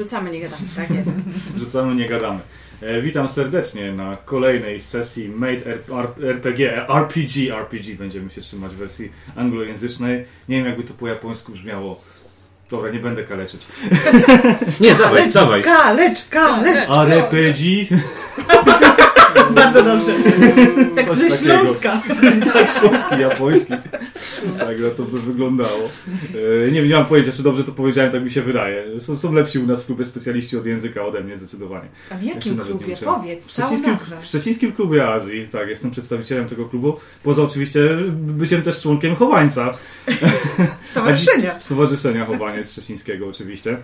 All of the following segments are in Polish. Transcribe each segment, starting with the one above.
Rzucamy, nie gadamy, tak jest. Rzucamy, nie gadamy. E, witam serdecznie na kolejnej sesji Made RPG, RPG, RPG będziemy się trzymać w wersji anglojęzycznej. Nie wiem jakby to po japońsku brzmiało. Dobra, nie będę kaleczyć. Nie, dawaj, dawaj. Kalecz, kalecz! RPG? Bardzo dobrze. Tak Coś ze. Śląska. tak, śląski, japoński. Tak na to by wyglądało. E, nie wiem, nie mam pojęcia, czy dobrze to powiedziałem, tak mi się wydaje. Są, są lepsi u nas w klubie specjaliści od języka ode mnie zdecydowanie. A w Ja jakim nie klubie? Powiedz, W Szczecińskim, w Szczecińskim Klubie Azji, tak, jestem przedstawicielem tego klubu. Poza oczywiście byciem też członkiem Chowańca, Stowarzyszenia. Stowarzyszenia Chowaniec Szczecińskiego oczywiście.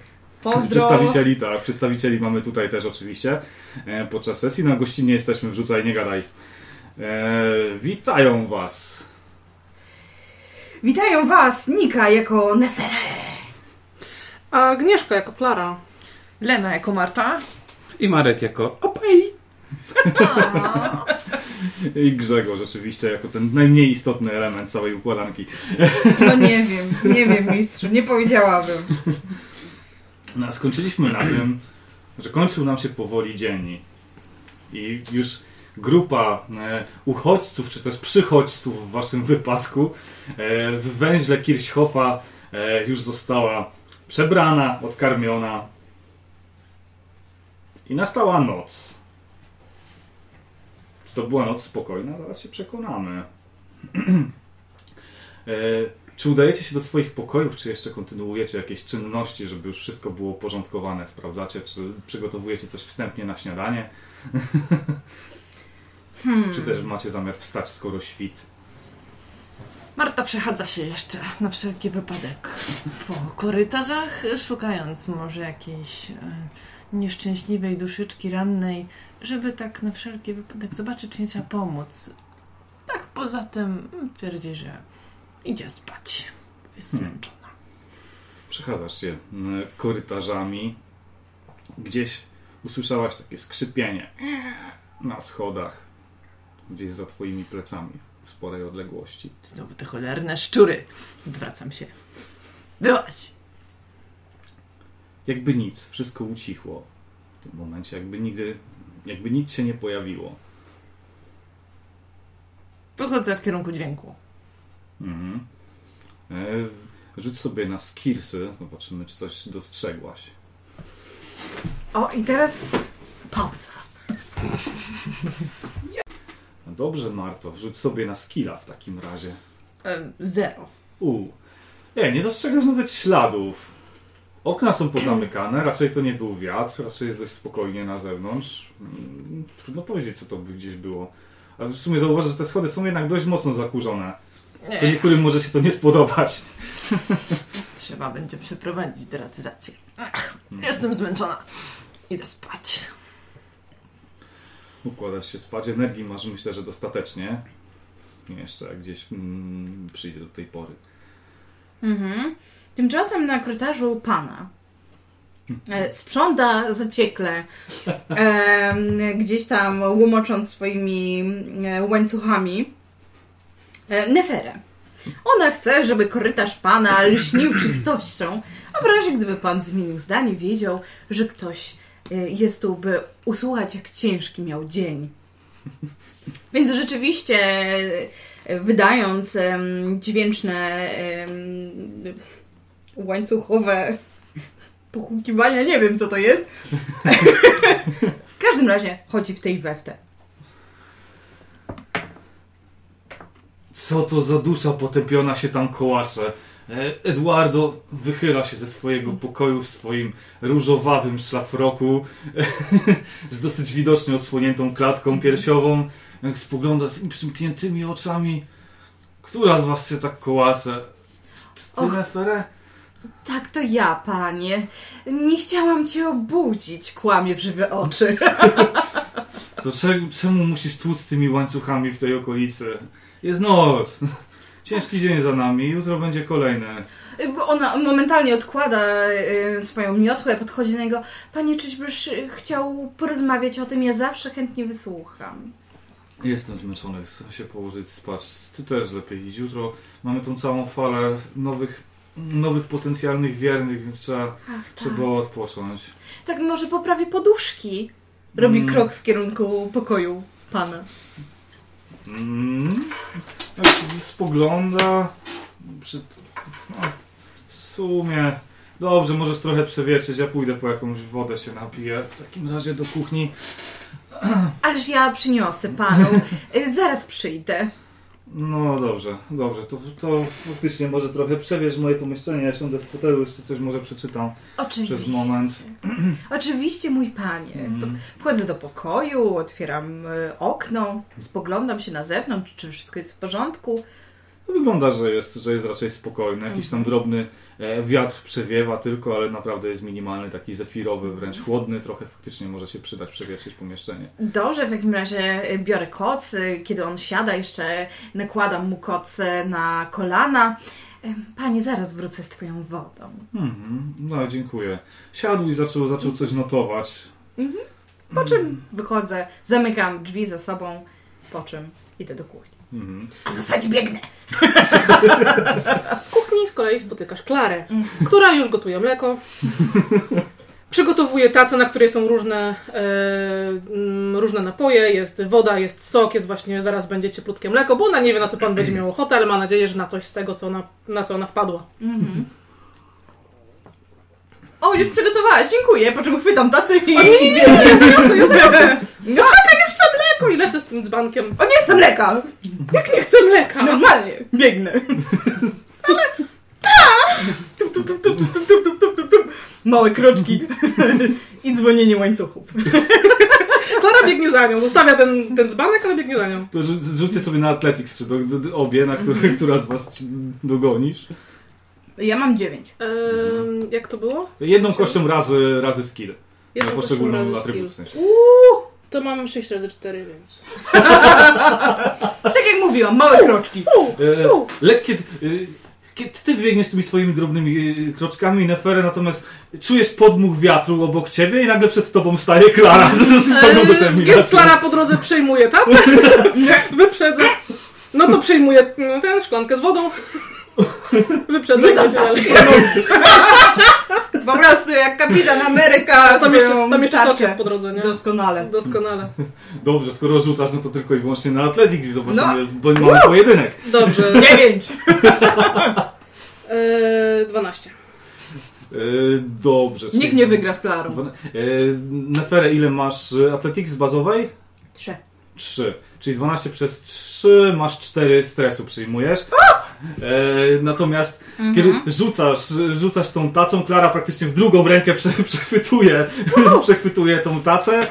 Pozdro. Przedstawicieli, tak, przedstawicieli mamy tutaj też oczywiście e, podczas sesji. Na gościnie jesteśmy, wrzucaj, nie gadaj. E, witają Was. Witają Was, Nika jako Neferę. A Agnieszka jako Klara. Lena jako Marta. I Marek jako opej. I Grzegorz oczywiście jako ten najmniej istotny element całej układanki. No nie wiem, nie wiem mistrzu, nie powiedziałabym. No, skończyliśmy na tym, że kończył nam się powoli dzień i już grupa e, uchodźców, czy też przychodźców w waszym wypadku e, w węźle Kirchhoffa e, już została przebrana, odkarmiona i nastała noc. Czy to była noc spokojna? Zaraz się przekonamy. e, czy udajecie się do swoich pokojów, czy jeszcze kontynuujecie jakieś czynności, żeby już wszystko było porządkowane? Sprawdzacie, czy przygotowujecie coś wstępnie na śniadanie? Hmm. Czy też macie zamiar wstać skoro świt? Marta przechadza się jeszcze na wszelki wypadek po korytarzach, szukając może jakiejś e, nieszczęśliwej duszyczki rannej, żeby tak na wszelki wypadek zobaczyć, czy nie trzeba pomóc. Tak poza tym twierdzi, że idzie spać. Jest Hmm. zmęczona. Przechadzasz się mm, korytarzami. Gdzieś usłyszałaś takie skrzypienie na schodach, gdzieś za twoimi plecami w sporej odległości. Znowu te cholerne szczury. Odwracam się. Byłaś. Jakby nic, wszystko ucichło w tym momencie, jakby nigdy, jakby nic się nie pojawiło. Wychodzę w kierunku dźwięku. Mhm. E, rzuć sobie na skillsy, zobaczymy, czy coś dostrzegłaś. O, i teraz pauza. No dobrze, Marto, wrzuć sobie na skilla w takim razie. E, zero. U. Nie, nie dostrzegasz nawet śladów. Okna są pozamykane, raczej to nie był wiatr, raczej jest dość spokojnie na zewnątrz. Mm, Trudno powiedzieć, co to by gdzieś było. Ale w sumie zauważ, że te schody są jednak dość mocno zakurzone. Nie. Co niektórym może się to nie spodobać. Trzeba będzie przeprowadzić deratyzację. Ach, Hmm. jestem zmęczona. Idę spać. Układasz się spać, energii masz myślę, że dostatecznie. Jeszcze gdzieś mm, przyjdzie do tej pory. Mhm. Tymczasem na korytarzu pana e, sprząta zaciekle, em, gdzieś tam łomocząc swoimi e, łańcuchami, e, Neferę. Ona chce, żeby korytarz pana lśnił czystością, a w razie gdyby pan zmienił zdanie, wiedział, że ktoś e, jest tu, by usłuchać, jak ciężki miał dzień. Więc rzeczywiście, e, wydając dźwięczne łańcuchowe pochukiwania, nie wiem co to jest. w każdym razie chodzi w tej weftę. Co to za dusza potępiona się tam kołacze? E, Eduardo wychyla się ze swojego pokoju w swoim różowawym szlafroku z dosyć widocznie odsłoniętą klatką piersiową. Jak spogląda tymi przymkniętymi oczami. Która z was się tak kołacze? Ty. Neferę? Tak, to ja, panie. Nie chciałam cię obudzić, kłamie w żywe oczy. To czemu, czemu musisz tłuc tymi łańcuchami w tej okolicy? Jest noc. Ciężki dzień za nami, jutro będzie kolejny. Bo Ona momentalnie odkłada e, swoją miotłę, podchodzi do niego. Panie, czyżbyś e, chciał porozmawiać o tym? Ja zawsze chętnie wysłucham. Jestem zmęczony, chcę się położyć spać. Ty też lepiej idź. Jutro mamy tą całą falę nowych nowych potencjalnych wiernych, więc trzeba, Ach, tak. trzeba odpocząć. Tak może poprawi poduszki. Robi Mm. krok w kierunku pokoju pana. Mm. Spogląda. Przy... No, w sumie. Dobrze, możesz trochę przewietrzyć. Ja pójdę po jakąś wodę się napiję. W takim razie do kuchni. Ależ ja przyniosę panu. Y, Zaraz przyjdę. No dobrze, dobrze. To, to faktycznie może trochę przewieźć moje pomieszczenie. Ja siądę w fotelu, jeszcze coś może przeczytam Oczywiście. przez moment. Oczywiście, mój panie. Mm. wchodzę do pokoju, otwieram y, okno, spoglądam się na zewnątrz, czy wszystko jest w porządku. No, Wygląda, że jest, że jest raczej spokojny. Jakiś tam drobny e, wiatr przewiewa tylko, ale naprawdę jest minimalny, taki zefirowy, wręcz chłodny. Trochę faktycznie może się przydać przewietrzyć pomieszczenie. Dobrze, w takim razie biorę koc. Kiedy on siada, jeszcze nakładam mu koc na kolana. Y, Panie, zaraz wrócę z twoją wodą. Mhm, no dziękuję. Siadł i zaczął, zaczął coś notować. Po czym wychodzę, zamykam drzwi za sobą, po czym idę do kuchni. Mhm. A w zasadzie biegnę. W kuchni z kolei spotykasz Klarę, która już gotuje mleko. Przygotowuje tacę, na której są różne, e, mm, różne napoje, jest woda, jest sok, jest właśnie zaraz będzie cieplutkie mleko, bo ona nie wie na co pan będzie miał ochotę, ale ma nadzieję, że na coś z tego, co ona, na co ona wpadła. O, już przygotowałaś, dziękuję. Po czym chwytam tacę i... O nie, nie, nie, nie, zaniosę, ja zaniosę. No, Czekaj jeszcze mleko i lecę z tym dzbankiem. o, nie chcę mleka! Jak nie chcę mleka? Normalnie, biegnę. Ale... Tup, tup, tup, tup, tup, tup, tup, tup, tup, tup. Małe kroczki i dzwonienie łańcuchów. Klara biegnie za nią, zostawia ten, ten dzbanek, ale biegnie za nią. To rzu- rzućcie sobie na Athletics, czy do, do, do, obie, na które, która z was dogonisz. Ja mam dziewięć. Ehm, jak to było? Jedną kością razy, razy skill. Jedną na kością poszczególną razy atrybut w skill. sensie. To mam 6 razy 4, więc... Tak jak mówiłam, małe kroczki. E, lekkie. E, kiedy ty biegniesz tymi swoimi drobnymi e, kroczkami, Neferę, natomiast czujesz podmuch wiatru obok ciebie i nagle przed tobą staje Klara z, z pełną Eee, Więc determinacją. Klara po drodze przejmuje tacę, wyprzedza. No to przejmuje mm, tę szklankę z wodą. Jedzie dalej. Po prostu jak kapitan Ameryka Tam jeszcze, tam jeszcze jest po drodze, nie? Doskonale. Doskonale. Dobrze, skoro rzucasz, no to tylko i wyłącznie na Athletics i zobaczymy, No. bo mamy pojedynek. Dobrze. Dziewięć. Eee, 12. E, dobrze. Nikt nie wygra z Klarą. E, Neferę, ile masz e, Athletics bazowej? Trzy. 3. Czyli 12 przez 3 masz 4 stresu przyjmujesz. E, natomiast kiedy rzucasz, rzucasz tą tacą, Klara praktycznie w drugą rękę prze, przechwytuje, przechwytuje tą tacę,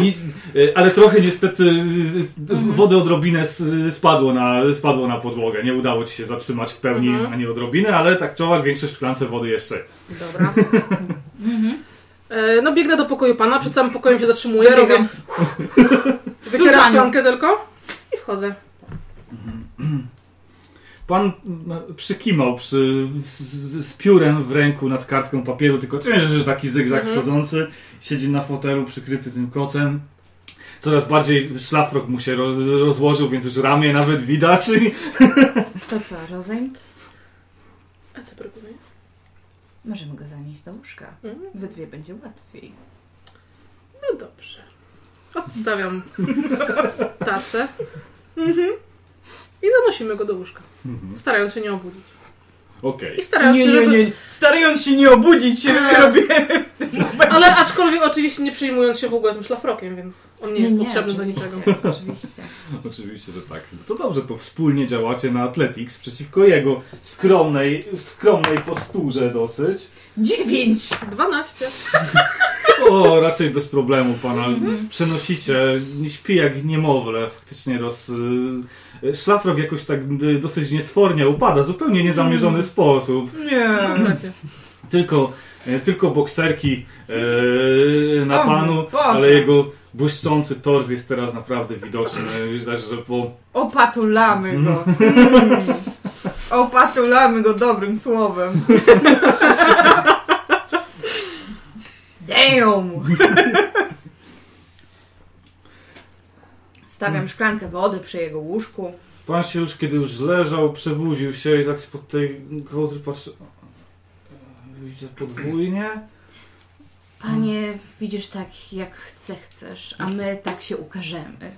i, e, ale trochę niestety e, wody odrobinę spadło na, spadło na podłogę. Nie udało ci się zatrzymać w pełni Mhm. ani odrobinę, ale tak czy owak większość w szklance wody jeszcze jest. Dobra. Eee, no biegnę do pokoju pana, przed samym pokojem się zatrzymuję, robię... Wycieram szklankę tylko i wchodzę. Pan m, przykimał przy, z, z, z piórem w ręku nad kartką papieru, tylko że taki zygzak Mhm. schodzący. Siedzi na fotelu przykryty tym kocem. Coraz bardziej szlafrok mu się ro, rozłożył, więc już ramię nawet widać. To co, rozejm? A co proponuję? Możemy go zanieść do łóżka. Mhm. We dwie będzie łatwiej. No dobrze. Odstawiam tacę. I zanosimy go do łóżka. Mhm. Starając się nie obudzić. Okej. I starając Nie, się, nie, żeby... nie. Starając się nie obudzić, A. robię... Ale aczkolwiek oczywiście nie przejmując się w ogóle tym szlafrokiem, więc on nie jest potrzebny do oczywiście, niczego. Oczywiście. Oczywiście, że tak. No to dobrze, to wspólnie działacie na Athletics przeciwko jego skromnej, skromnej posturze dosyć. Dziewięć. 12. O, raczej bez problemu pana przenosicie. Nie śpi jak niemowlę. Faktycznie roz... y, Szlafrok jakoś tak y, dosyć niesfornie upada, zupełnie niezamierzony sposób. Nie. Tylko, y, tylko bokserki y, na O, panu, Boże. ale jego błyszczący tors jest teraz naprawdę widoczny. Widać, że po... Opatulamy go. Mm. Opatulamy go dobrym słowem. Damn! Stawiam szklankę wody przy jego łóżku. Pan się już, kiedy już leżał, przebudził się i tak spod tej kołdry patrzy... widzę podwójnie. Panie, widzisz tak, jak chce, chcesz, a my tak się ukażemy.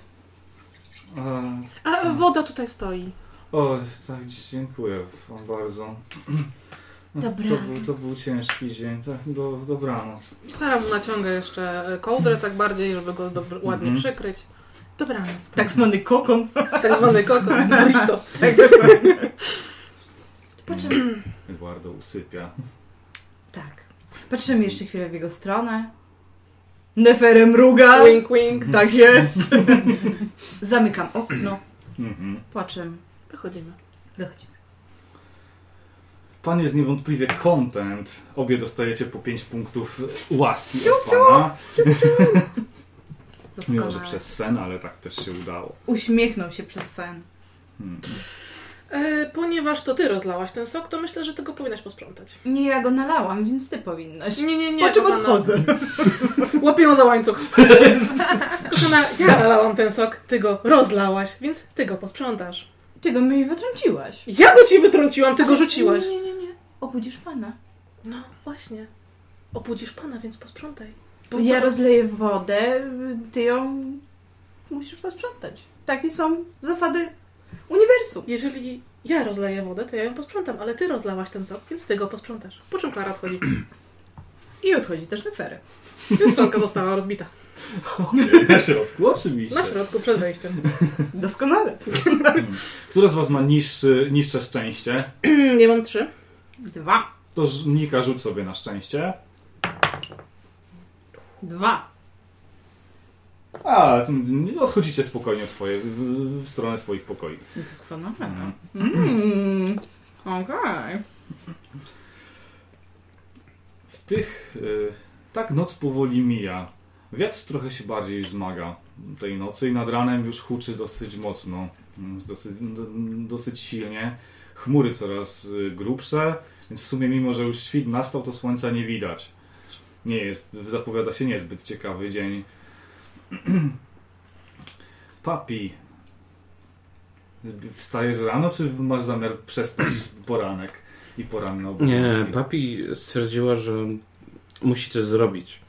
A, A woda tutaj stoi. o, tak, dziękuję wam bardzo. Dobra. To był, to był ciężki dzień, tak, do, dobranoc. Ja mu naciągę jeszcze kołdrę tak bardziej, żeby go dob- ładnie Mhm. przykryć. Dobranoc. Tak zwany kokon. Tak zwany kokon, burrito. Po czym? Eduardo usypia. Tak. Patrzymy jeszcze chwilę w jego stronę. Neferem mruga. Wink, wink. Tak jest. Zamykam okno, Mhm. po czym Wychodzimy. wychodzimy. Pan jest niewątpliwie content. Obie dostajecie po 5 punktów łaski od pana. Mimo, że przez sen, ale tak też się udało. Uśmiechnął się przez sen. Hmm. E, ponieważ to ty rozlałaś ten sok, to myślę, że ty go powinnaś posprzątać. Nie, ja go nalałam, więc ty powinnaś. Nie, nie, nie. Po czym odchodzę? Łapię ją za łańcuch. Kochana, ja nalałam ten sok, ty go rozlałaś, więc ty go posprzątasz. Ty go mi wytrąciłaś. Ja go ci wytrąciłam, ty go rzuciłaś. Nie, nie, nie. Obudzisz pana. No właśnie. Obudzisz pana, więc posprzątaj. Bo Ja co? rozleję wodę, ty ją musisz posprzątać. Takie są zasady uniwersum. Jeżeli ja rozleję wodę, to ja ją posprzątam, ale ty rozlałaś ten sok, więc ty go posprzątasz. Po czym Klara odchodzi. I odchodzi też Nefery. Więc szklanka została rozbita. Na środku, oczywiście. Na środku, przed wejściem. Doskonale. Które z was ma niższy, niższe szczęście? Nie mam trzy. Dwa. To Nika rzuć sobie na szczęście. Dwa. A, odchodzicie spokojnie w, swoje, w, w stronę swoich pokoi. Doskonale. Mhm. Mm. Okej. W tych... Y, tak noc powoli mija. Wiatr trochę się bardziej wzmaga tej nocy i nad ranem już huczy dosyć mocno. mm, Dosyć, do- dosyć silnie. Chmury coraz y, grubsze, więc w sumie mimo, że już świt nastał, to słońca nie widać. Nie jest, zapowiada się niezbyt ciekawy dzień. Papi, wstajesz rano, czy masz zamiar przespać poranek i poranne Nie, obowiązki? papi stwierdziła, że musi coś zrobić.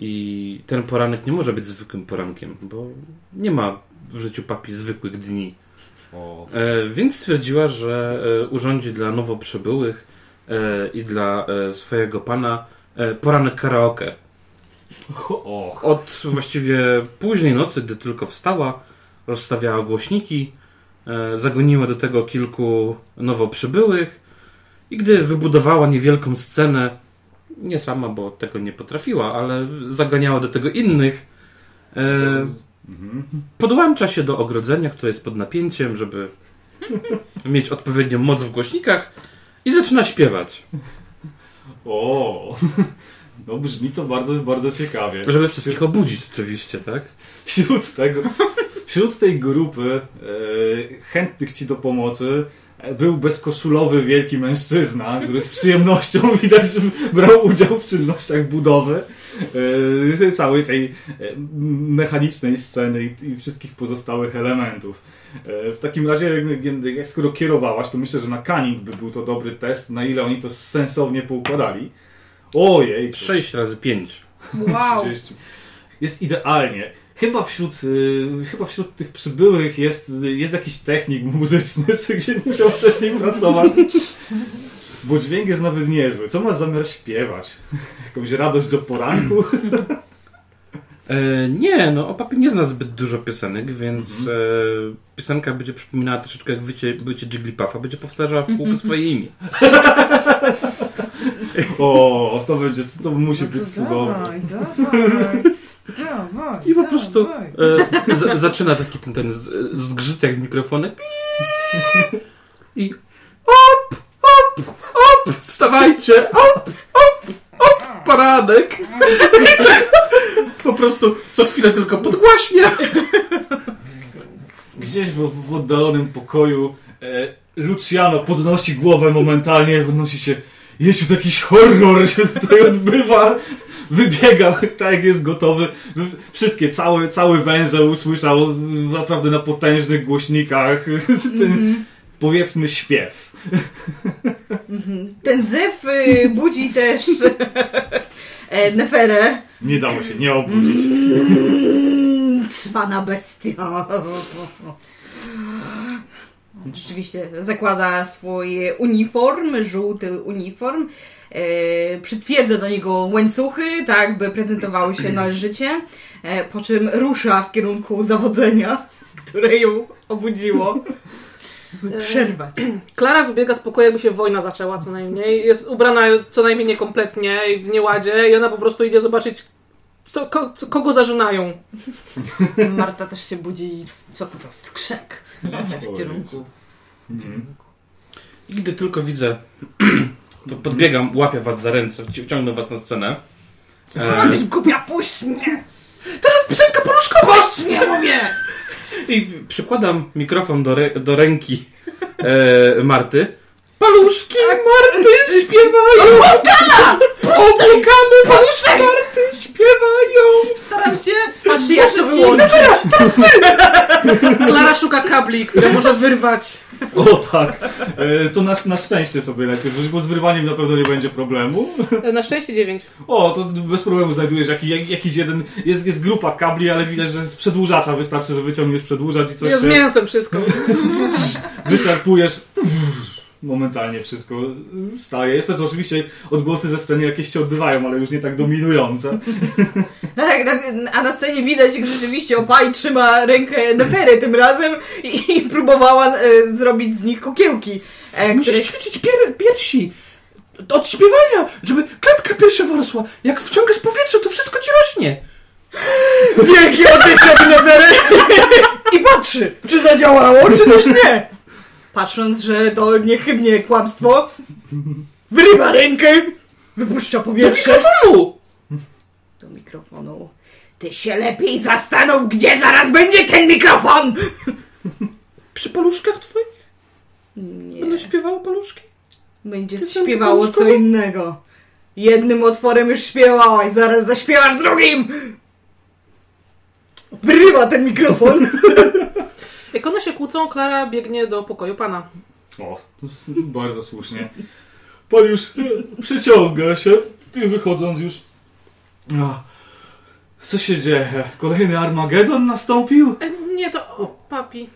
I ten poranek nie może być zwykłym porankiem, bo nie ma w życiu papi zwykłych dni. O, E, więc stwierdziła, że e, urządzi dla nowo przybyłych e, i dla swojego pana poranek karaoke. o, Od właściwie późnej nocy, gdy tylko wstała, rozstawiała głośniki, zagoniła do tego kilku nowo przybyłych i gdy wybudowała niewielką scenę, nie sama, bo tego nie potrafiła, ale zaganiała do tego innych, Mhm. podłącza się do ogrodzenia, które jest pod napięciem, żeby mieć odpowiednią moc w głośnikach i zaczyna śpiewać, o, no brzmi to bardzo, bardzo ciekawie. żeby wszystkich obudzić oczywiście, tak? Wśród tego, wśród tej grupy e, chętnych ci do pomocy e, był bezkoszulowy wielki mężczyzna, który z przyjemnością widać, że brał udział w czynnościach budowy całej tej e, mechanicznej sceny i, wszystkich pozostałych elementów. E, w takim razie, jak, skoro kierowałaś, to myślę, że na Cunning by był to dobry test, na ile oni to sensownie poukładali. Ojej, 6 razy 5. Wow. 30. Jest idealnie. Chyba wśród, y, chyba wśród tych przybyłych jest, jest jakiś technik muzyczny, czy gdzie musiał wcześniej pracować. Bo dźwięk jest nawet niezły. Co masz zamiar śpiewać? Jakąś radość do poranku? E, nie, no o papi nie zna zbyt dużo piosenek, więc Mhm. e, piosenka będzie przypominała troszeczkę jak wycie, bycie Jigglypuffa, będzie powtarzała w kółko swoje imię. O, to będzie, to musi No to być cudowne. dawaj, dawaj, dawaj, I po prostu e, z, zaczyna taki ten, ten z- zgrzytek mikrofonek. I op, op, op, wstawajcie, op, op, op. I tak po prostu co chwilę tylko podgłaśnie. Gdzieś w, w oddalonym pokoju e, Luciano podnosi głowę momentalnie, wynosi się Jezu, to jakiś horror się tutaj odbywa. Wybiega, tak jak jest gotowy. Wszystkie, cały, cały węzeł usłyszał naprawdę na potężnych głośnikach. Ten powiedzmy śpiew. Ten zew y, budzi też e, Neferę. Nie dało się nie obudzić. Mm, Cwana bestia. Rzeczywiście zakłada swój uniform, żółty uniform. E, przytwierdza do niego łańcuchy, tak by prezentowały się należycie. E, po czym rusza w kierunku zawodzenia, które ją obudziło. By przerwać. Klara wybiega z pokoju, jakby się wojna zaczęła co najmniej. Jest ubrana co najmniej niekompletnie i w nieładzie i ona po prostu idzie zobaczyć, co, ko, co, kogo zażynają. Marta też się budzi i co to za skrzek? Idzie w kierunku. Mhm. I gdy tylko widzę, to podbiegam, łapię was za ręce, wci- wciągnę was na scenę. Co robisz, głupia? Puść mnie! Piosenka poruszkowa! Puść mnie, mówię! I przykładam mikrofon do, rę- do ręki e, Marty. Paluszki Marty śpiewają! Obłąkana! Obłąkane paluszki Marty śpiewają! Staram się Patrzcie, jak to wyłączyć. Klara szuka kabli, które może wyrwać. O tak. E, to na, na szczęście sobie najpierw rzuć, bo z wyrwaniem na pewno nie będzie problemu. Na szczęście dziewięć. O, to bez problemu znajdujesz jaki, jak, jakiś jeden. Jest, jest grupa kabli, ale widać, że z przedłużacza wystarczy, że wyciągniesz przedłużacz i coś Ja z mięsem wszystko. wystarpujesz. Momentalnie wszystko staje. Jeszcze to oczywiście odgłosy ze sceny jakieś się odbywają, ale już nie tak dominujące. Tak, tak, a na scenie widać, jak rzeczywiście Opaj trzyma rękę Nefery tym razem i, i próbowała e, zrobić z nich kokiełki. E, które... Musisz ćwiczyć pier piersi od śpiewania, żeby klatka piersiowa rosła. Jak wciągasz powietrze, to wszystko ci rośnie. Wielki oddech Nefery i patrzy, czy zadziałało, czy też nie. Patrząc, że to niechybnie kłamstwo, wyrywa rękę, wypuszcza powietrze. Mikrofonu! Do mikrofonu. Ty się lepiej zastanów, gdzie zaraz będzie ten mikrofon! Przy paluszkach twoich? Nie. Będą śpiewały paluszki? Będzie Ty śpiewało co innego. Jednym otworem już śpiewałaś, zaraz zaśpiewasz drugim! Wyrywa ten mikrofon! Jak one się kłócą, Klara biegnie do pokoju pana. O, bardzo słusznie. Pan już e, przeciąga się, ty wychodząc już. Co się dzieje? Kolejny Armagedon nastąpił? E, nie, to o, papi.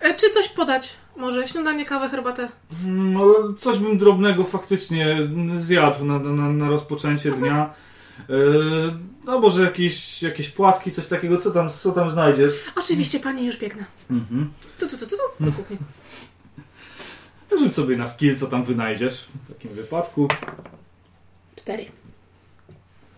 E, czy coś podać? Może śniadanie, kawę, herbatę? No, coś bym drobnego faktycznie zjadł na, na, na rozpoczęcie dnia. E, no może jakieś, jakieś płatki, coś takiego, co tam, co tam znajdziesz? Oczywiście, pani, już biegnę. Mhm. Tu, tu, tu, tu, tu, do kuchni. Rzuć sobie na skill, co tam wynajdziesz w takim wypadku. Cztery.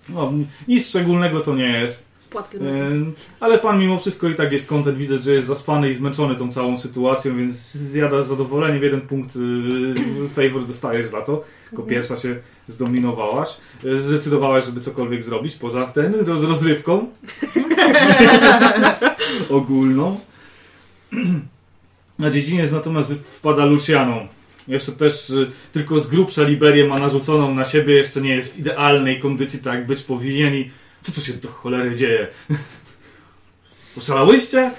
No, nic szczególnego to nie jest. Z mlekiem. Ale pan mimo wszystko i tak jest kontent, widać, że jest zaspany i zmęczony tą całą sytuacją, więc zjada z zadowoleniem. Jeden punkt y, favor dostajesz za to. Jako pierwsza się zdominowałaś. Zdecydowałaś, żeby cokolwiek zrobić poza ten roz, rozrywką ogólną. Na dziedziniec natomiast wpada Luciano. Jeszcze też y, tylko z grubsza Liberię ma narzuconą na siebie, jeszcze nie jest w idealnej kondycji, tak być powinien i co tu się do cholery dzieje? Oszalałyście?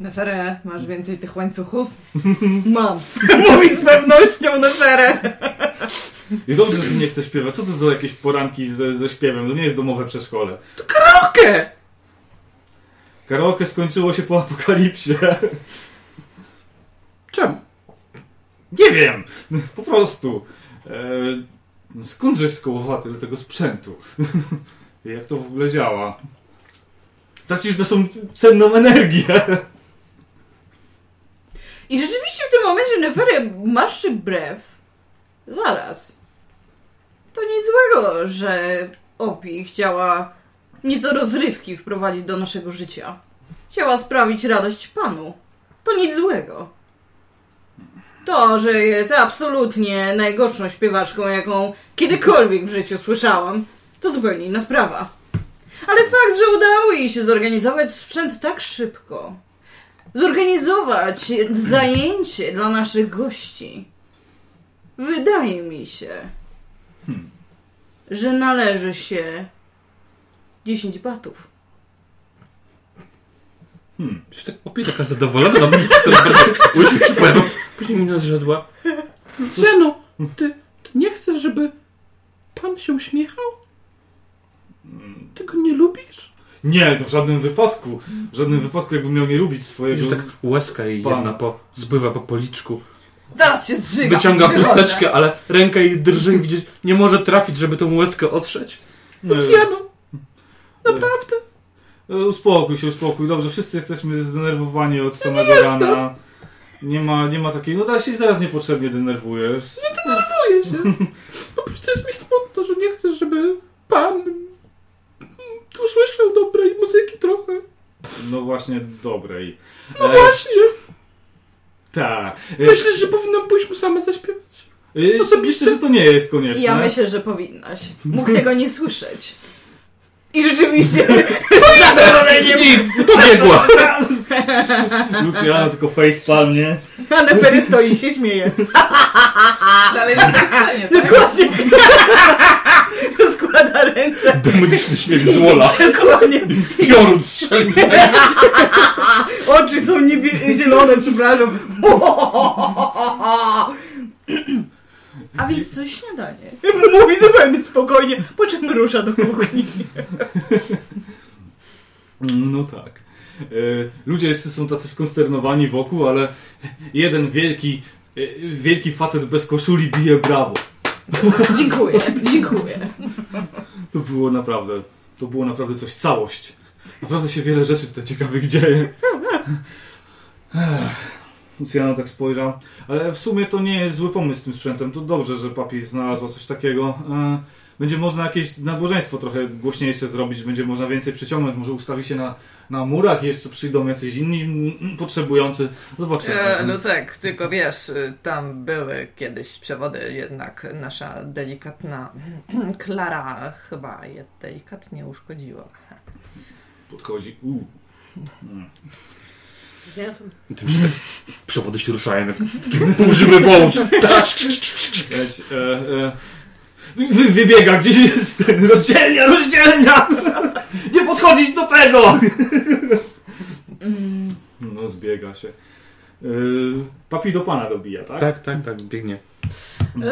Neferę, masz więcej tych łańcuchów? Mam. Mówi z pewnością Neferę. I dobrze, że nie chcę śpiewać. Co to za jakieś poranki ze, ze śpiewem? To nie jest domowe przedszkole. Okej! Karaoke skończyło się po apokalipsie. Czemu? Nie wiem. Po prostu. E, skądżeś skołowaty do tego sprzętu? Jak to w ogóle działa? Tracisz są cenną energię. I rzeczywiście w tym momencie Neferę marszczy brew. Zaraz. To nic złego, że Opi chciała nieco rozrywki wprowadzić do naszego życia. Chciała sprawić radość panu. To nic złego. To, że jest absolutnie najgorszą śpiewaczką, jaką kiedykolwiek w życiu słyszałam, to zupełnie inna sprawa. Ale fakt, że udało jej się zorganizować sprzęt tak szybko, zorganizować zajęcie dla naszych gości, wydaje mi się, Hmm. że należy się 10 batów. Hmm. Już tak popie, taka zadowolona, no mi to bardzo uśmiech się pojawia. Później mi zrzedła. Luciano, ty, ty nie chcesz, żeby pan się uśmiechał? Ty go nie lubisz? Nie, to w żadnym wypadku. W żadnym wypadku, jakbym miał nie lubić Już swojego... tak łezka i Pan. jedna po, zbywa po policzku. Zaraz się zżygam. Wyciąga chusteczkę, ale ręka jej drży i widzieć, nie może trafić, żeby tą łezkę otrzeć. Luciano, naprawdę. e, uspokój się, uspokój. Dobrze, wszyscy jesteśmy zdenerwowani od samego rana. Nie ma, nie ma takiej... No teraz się teraz niepotrzebnie denerwujesz. Boję się. Po prostu jest mi smutno, że nie chcesz, żeby pan mm, usłyszał dobrej muzyki trochę. No właśnie, dobrej. No E, właśnie. Tak. E, Myślisz, że powinnam pójść mu sama zaśpiewać? osobiście- Myślę, że to nie jest konieczne. Ja myślę, że powinnaś. Mógł tego nie słyszeć. I rzeczywiście I pobiegła. Luciana tylko facepalm, nie? A Nefery stoi i się śmieje. Dalej na tej scenie, tak? Dokładnie. Składa ręce. Demoniczny śmiech z Wola. Dokładnie. Piorun strzelił. Oczy są niebie- zielone, przepraszam. A więc coś śniadanie. Mówi zupełnie spokojnie, po czym rusza do kuchni. No tak. E, Ludzie są tacy skonsternowani wokół, ale jeden wielki, e, wielki facet bez koszuli bije brawo. Dziękuję, dziękuję. To było naprawdę, to było naprawdę coś, całość. Naprawdę się wiele rzeczy tutaj ciekawych dzieje. Ech. Luciano tak spojrzał. Ale w sumie to nie jest zły pomysł z tym sprzętem. To dobrze, że papi znalazła coś takiego. E, Będzie można jakieś nabożeństwo trochę głośniejsze zrobić, będzie można więcej przyciągnąć, może ustawi się na, na murach i jeszcze przyjdą jacyś inni potrzebujący. Zobaczymy. E, Lucek, tylko wiesz, y, tam były kiedyś przewody, jednak nasza delikatna Klara chyba je delikatnie uszkodziła. Podchodzi. U. Z mięsem. Tym się tak przewody się ruszają jak półżywy wąż. Leć, e, e, wy, wybiega, gdzieś jest ten rozdzielnia, rozdzielnia! Nie podchodzić do tego! Mm, No, zbiega się. E, papi do pana dobija, tak? Tak, tak, tak, biegnie.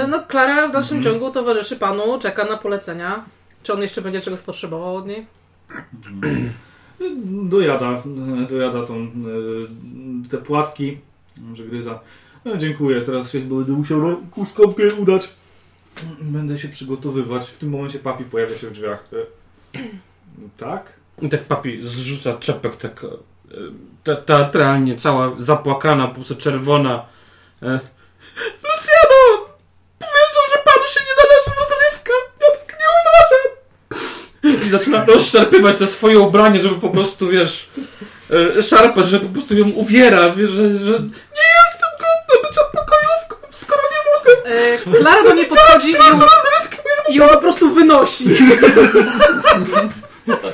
No, Klara w dalszym Mhm. ciągu towarzyszy panu, czeka na polecenia. Czy on jeszcze będzie czegoś potrzebował od niej? Dojada, dojada tą, e, te płatki, że gryza. No, dziękuję, teraz się będę musiał na kuskopkę udać. Będę się przygotowywać. W tym momencie papi pojawia się w drzwiach. E, Tak? I tak papi zrzuca czepek tak te, teatralnie, cała zapłakana, po prostu czerwona. E, Luciano! Powiedzą, że panu się nie należy rozrywka! Ja tak nie uważam! I zaczyna rozszarpywać to swoje ubranie, żeby po prostu, wiesz, e, szarpać, że po prostu ją uwiera, wiesz, że, że nie jestem godna bycia pokojówką, skoro nie mogę. E, Klara do niej podchodzi i ją, i ją po prostu wynosi.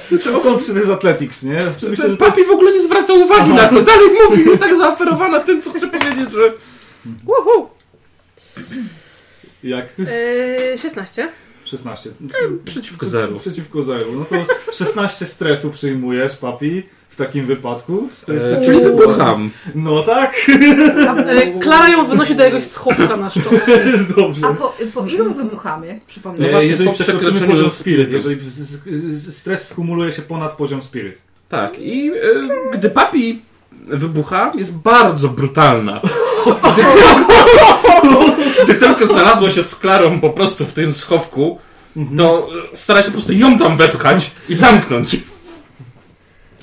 Czy to jest Athletics, nie? Że to jest... Papi w ogóle nie zwraca uwagi na to, dalej mówi, tak zaoferowana tym, co chce powiedzieć, że... Uhu. Jak? E, 16. 16. Przeciwko zeru. Przeciwko zeru. No to 16 stresu przyjmujesz, papi, w takim wypadku. E, czyli wybucham. No tak? E, Klara ją wynosi do jakiegoś schowka na szczotkę. Dobrze. A po, po ilu wybuchamy? Przypomnę. E, właśnie jeżeli przekroczymy poziom spirytu. spirit, jeżeli stres skumuluje się ponad poziom spirit. Tak, i e, gdy papi wybucha, jest bardzo brutalna. Gdy tylko, znalazła się z Klarą po prostu w tym schowku, to e, stara się po prostu ją tam wepchać i zamknąć.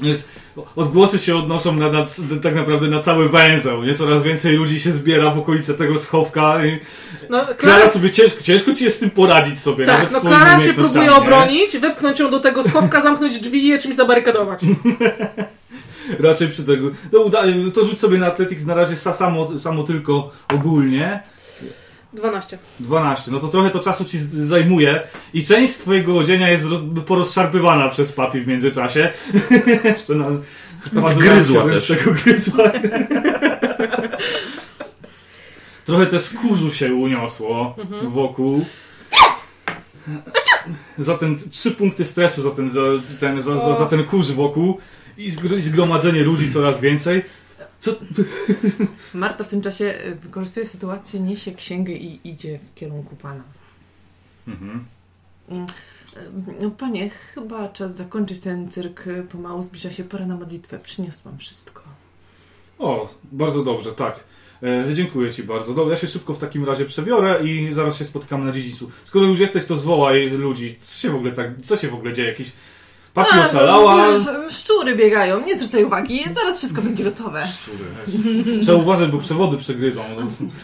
Jest, odgłosy się odnoszą na, na, tak naprawdę na cały węzeł. Nie? Coraz więcej ludzi się zbiera w okolice tego schowka. I No, Klara Klara, sobie ciężko, ciężko ci jest z tym poradzić sobie. tak, no Klara się próbuje nie? obronić, wepchnąć ją do tego schowka, zamknąć drzwi i je czymś zabarykadować. Raczej przy tego. No, uda, to rzuć sobie na Athletics na razie sa- samo, samo tylko ogólnie. 12. 12. No to trochę to czasu ci zajmuje i część twojego odzienia jest ro- porozszarpywana przez papi w międzyczasie. Jeszcze na gryzła też. z tego gryzła. trochę też kurzu się uniosło wokół. Za ten trzy punkty stresu za ten, za ten, za, za, za ten kurz wokół i zgromadzenie ludzi coraz więcej. Co? Marta w tym czasie e, wykorzystuje sytuację, niesie księgę i idzie w kierunku pana. Mhm. Mm, e, no, Panie, chyba czas zakończyć ten cyrk. Pomału zbliża się pora na modlitwę. Przyniosłam wszystko. O, bardzo dobrze, tak. E, dziękuję Ci bardzo. Dobra, ja się szybko w takim razie przebiorę i zaraz się spotykamy na dziedzicu. Skoro już jesteś, to zwołaj ludzi. Co się w ogóle tak, co się w ogóle dzieje? Jakiś papi A, oszalała? no, Szczury biegają, nie zwracaj uwagi. Zaraz wszystko będzie gotowe. Szczury. Trzeba uważać, bo przewody przegryzą.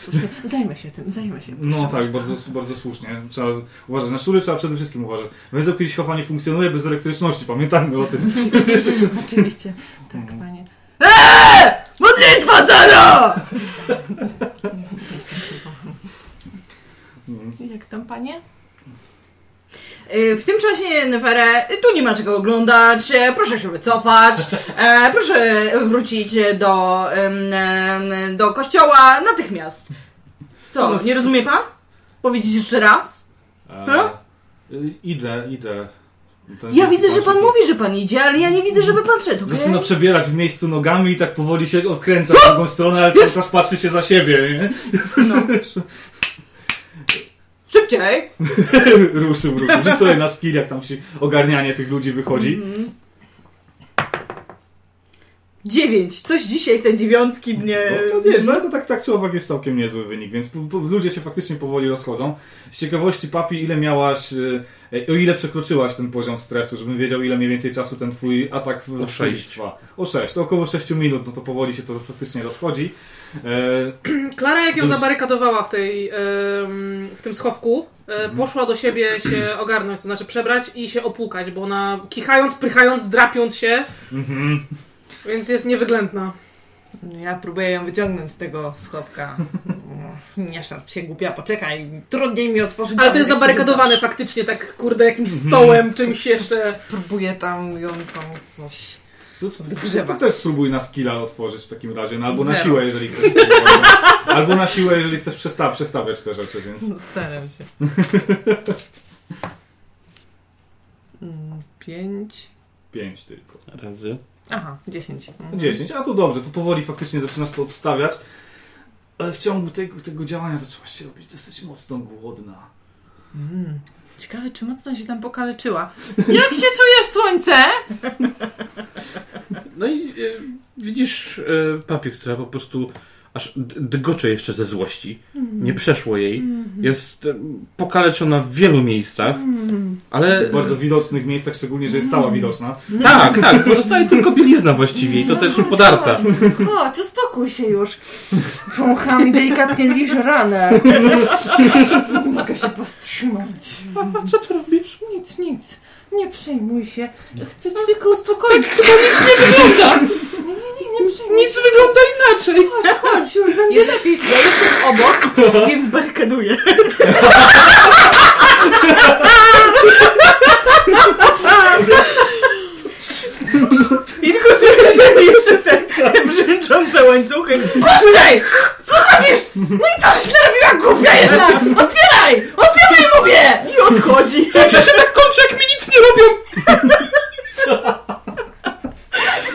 Słusznie. Zajmę się tym, zajmę się. No tak, bardzo, bardzo słusznie. Trzeba uważać. Na szczury trzeba przede wszystkim uważać. Węzeł Kielichowa nie funkcjonuje bez elektryczności, pamiętajmy o tym. Oczywiście. Tak, panie. Eee! Modlitwa zero! Jak tam, panie? Y, W tym czasie, Neferę, tu nie ma czego oglądać, e, proszę się wycofać, e, proszę wrócić do, do kościoła natychmiast. Co, nie rozumie pan? Powiedzieć jeszcze raz? E, No? y, idę, idę. Ten Ja widzę, że pan to- mówi, że pan idzie, ale ja nie widzę, żeby pan szedł, okej? Zaczyna przebierać w miejscu nogami i tak powoli się odkręca w drugą stronę, ale cały czas patrzy się za siebie, nie? No. Szybciej! ruszył, ruszył. Rzuć sobie na skill, jak tam się ogarnianie tych ludzi wychodzi. Dziewięć. Coś dzisiaj te dziewiątki mnie... No to wiesz, no ale to tak, tak czy owak jest całkiem niezły wynik, więc po, po, ludzie się faktycznie powoli rozchodzą. Z ciekawości, Papi, ile miałaś, e, o ile przekroczyłaś ten poziom stresu, żebym wiedział, ile mniej więcej czasu ten twój atak w O sześć. trwa. O 6, to około 6 minut, no to powoli się to faktycznie rozchodzi. E, Klara, jak ją jest- zabarykadowała w, tej, em, w tym schowku, e, poszła do siebie się ogarnąć, to znaczy przebrać i się opłukać, bo ona kichając, prychając, drapiąc się, mhm. Więc jest niewyględna. Ja próbuję ją wyciągnąć z tego schowka. Nie szarp się głupia, poczekaj. Trudniej mi otworzyć. Ale to jest zabarykadowane faktycznie, tak kurde, jakimś stołem, czymś jeszcze. Próbuję tam ją tam coś. To, to też spróbuj na skilla otworzyć w takim razie, no, albo na Zero. siłę, jeżeli chcesz. albo na siłę, jeżeli chcesz przesta- przestawiać te rzeczy, więc... Staram się. Mm, Pięć. 5 tylko. Razy. Aha, dziesięć. Mhm. 10, a to dobrze, to powoli faktycznie zaczynasz to odstawiać. Ale w ciągu tego, tego działania zaczęłaś się robić dosyć mocno głodna. Mm. Ciekawe, czy mocno się tam pokaleczyła. Jak się czujesz, słońce? No i e, widzisz e, papier, która po prostu aż d- dygocze jeszcze ze złości. Nie przeszło jej. Jest e, pokaleczona w wielu miejscach, ale... W bardzo widocznych miejscach, szczególnie, że jest cała widoczna. Tak, tak, pozostaje tylko bielizna właściwie i to też podarta. Chodź, uspokój się już. Wącham i delikatnie liżę ranę. Nie mogę się powstrzymać. Co ty robisz? Nic, nic. Nie przejmuj się. Chcę cię tylko uspokoić. Tak, chyba nic nie wygląda. Nic wygląda inaczej. Chodź, chodź, już będzie Jeżeli- lepiej. Ja jestem obok, więc barykaduję. I tylko słyszę jeszcze te brzęczące łańcuchy. Puszczaj! Co robisz? No i co źle robiła, głupia jedna? Otwieraj! Otwieraj, mówię! I odchodzi. Zawsze się tak kończy, jak mi nic nie robią.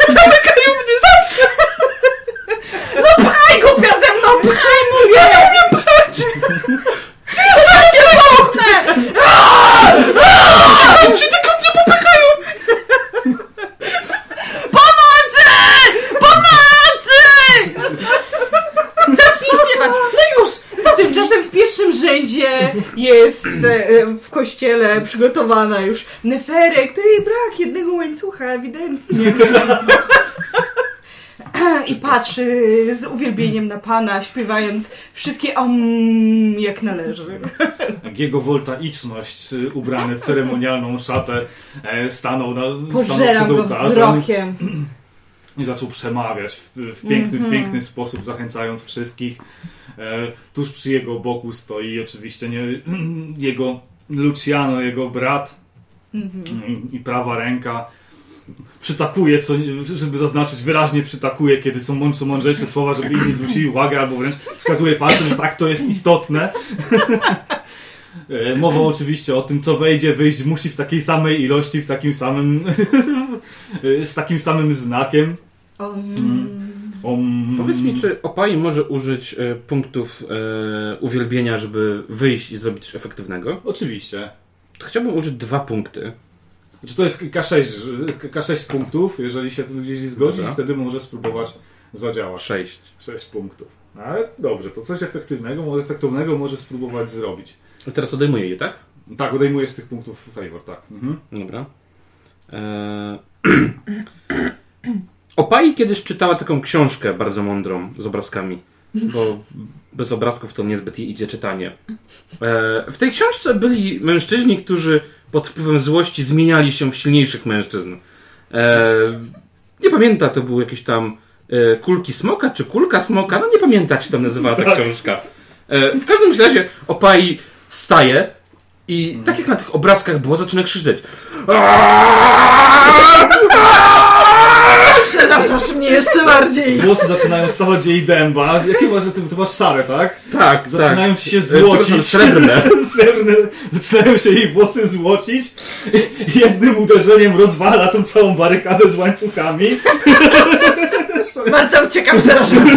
Zamykają. Pchaj głupia ze mną, pchaj mówię! Ja nie pchać! Cię zamknę! Się tylko mnie popychają. Pomocy! Pomocy! Zacznij śpiewać! No już! Tymczasem w pierwszym rzędzie jest e, w kościele przygotowana już Neferę, której brak jednego łańcucha, ewidentnie. I patrzy z uwielbieniem na pana, śpiewając wszystkie om jak należy. Jego woltaiczność, y, ubrany w ceremonialną szatę, e, stanął, na, stanął Pożeram przed go ołtarzem wzrokiem. i zaczął przemawiać w, w piękny, w piękny sposób, zachęcając wszystkich. E, tuż przy jego boku stoi oczywiście nie, jego Luciano, jego brat i, i prawa ręka. Przytakuje, co, żeby zaznaczyć, wyraźnie przytakuje, kiedy są mądrze, mądrzejsze słowa, żeby inni zwrócili uwagę, albo wręcz wskazuje palcem, że tak, to jest istotne. E, Mowa oczywiście o tym, co wejdzie, wyjść musi w takiej samej ilości, w takim samym y, z takim samym znakiem. Um, Om. Powiedz mi, czy Opai może użyć e, punktów e, uwielbienia, żeby wyjść i zrobić coś efektywnego? Oczywiście. To chciałbym użyć dwa punkty. Znaczy to jest K6, K6 punktów, jeżeli się tu gdzieś zgodzi, Dobra. wtedy może spróbować zadziałać. Sześć. 6 punktów. Ale dobrze, to coś efektywnego, może efektownego może spróbować zrobić. I teraz odejmuję je, tak? Tak, odejmuję z tych punktów favor, tak. Mhm. Dobra. Eee... Opai kiedyś czytała taką książkę bardzo mądrą z obrazkami, bo bez obrazków to niezbyt jej idzie czytanie. Eee, w tej książce byli mężczyźni, którzy pod wpływem złości zmieniali się w silniejszych mężczyzn. Eee, nie pamięta, to był jakiś tam e, kulki smoka, czy kulka smoka, no nie pamiętam jak się tam nazywała ta książka. E, w każdym razie Opai wstaje i tak jak na tych obrazkach było, zaczyna krzyczeć. Przerażasz mnie jeszcze bardziej. Włosy zaczynają stawać jej dęba. Jakie masz, ty, ty masz szare, tak? Tak, Zaczynają tak. ci się złocić. Srebrne. Srebrne. Zaczynają się jej włosy złocić. Jednym uderzeniem rozwala tą całą barykadę z łańcuchami. Marta ucieka przerażona.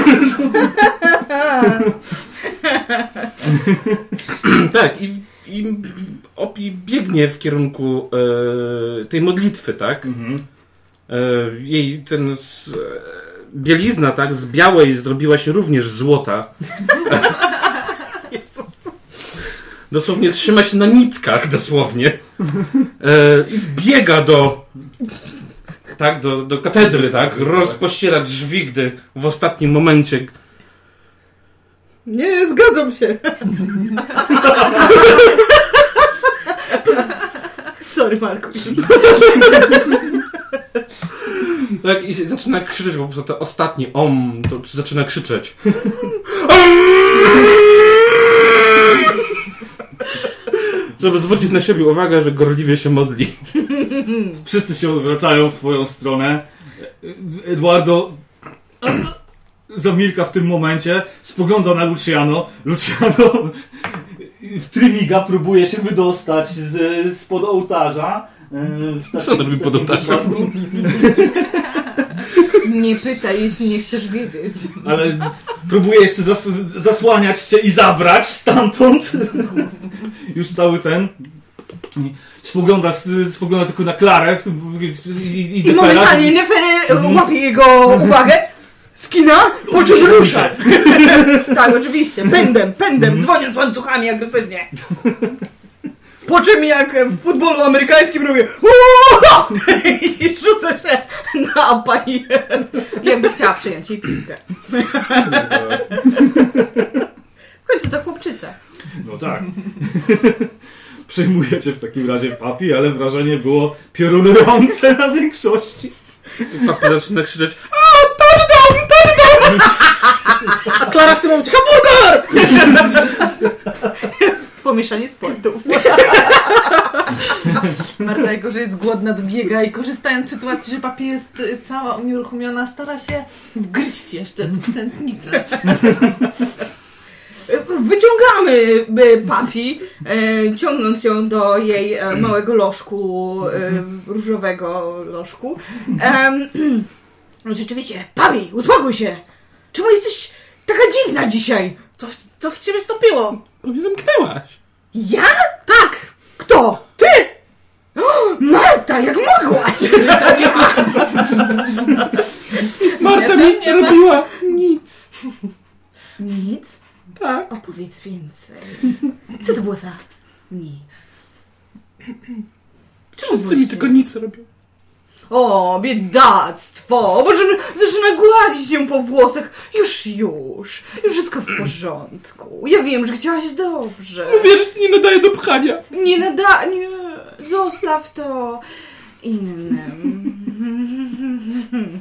tak, i, i Opi biegnie w kierunku e, tej modlitwy, tak? Mhm. E, jej ten e, bielizna, tak, z białej zrobiła się również złota. Dosłownie trzyma się na nitkach, dosłownie. E, I wbiega do tak, do, do katedry, tak, rozpościera drzwi, gdy w ostatnim momencie Nie, zgadzam się. Sorry, Marku. Tak, i zaczyna krzyczeć, po prostu to ostatni om, to zaczyna krzyczeć. Żeby zwrócić na siebie uwagę, że gorliwie się modli. Wszyscy się odwracają w twoją stronę. Eduardo zamilka w tym momencie, spogląda na Luciano. Luciano w trymiga próbuje się wydostać z, spod ołtarza. E, w Co robi pod ołtarzem? Nie pytaj, jeśli nie chcesz wiedzieć. Ale próbuje jeszcze zas zasłaniać cię i zabrać stamtąd. Już cały ten. Spogląda, spogląda tylko na Klarę i, i, I momentalnie Nefery łapie jego uwagę, skina, po czym rusza. Tak, oczywiście. Pędem, pędem, dzwoniąc łańcuchami agresywnie. Po czym jak w futbolu amerykańskim robię i rzucę się na Apaję. Jakby chciała przyjąć jej piłkę. W końcu to chłopczyca. No tak. Przejmujecie w takim razie papi, ale wrażenie było piorunujące na większości. Papi zaczyna krzyczeć. A Klara w tym momencie hamburger! Pomieszanie sportów. Marta, jako że jest głodna, dobiega i korzystając z sytuacji, że papi jest y, cała unieruchomiona, stara się wgryźć jeszcze w tętnicę. Wyciągamy y, papi, e, ciągnąc ją do jej e, małego lożku, e, różowego lożku. Rzeczywiście, papi, uspokój się! Czemu jesteś taka dziwna dzisiaj? Co w, co w ciebie wstąpiło? Papi zamknęłaś. Ja? Tak! Kto? Ty! Marta, jak mogłaś? Marta mi nie robiła nic. Nic? Tak. Opowiedz więcej. Co to było za nic? Czemu Wszyscy mi tylko nic robią. O, biedactwo! Zaczyna gładzić ją po włosach. Już, już. Już wszystko w porządku. Ja wiem, że chciałaś dobrze. Wiesz, nie nadaje do pchania. Nie nada... Nie. Zostaw to innym.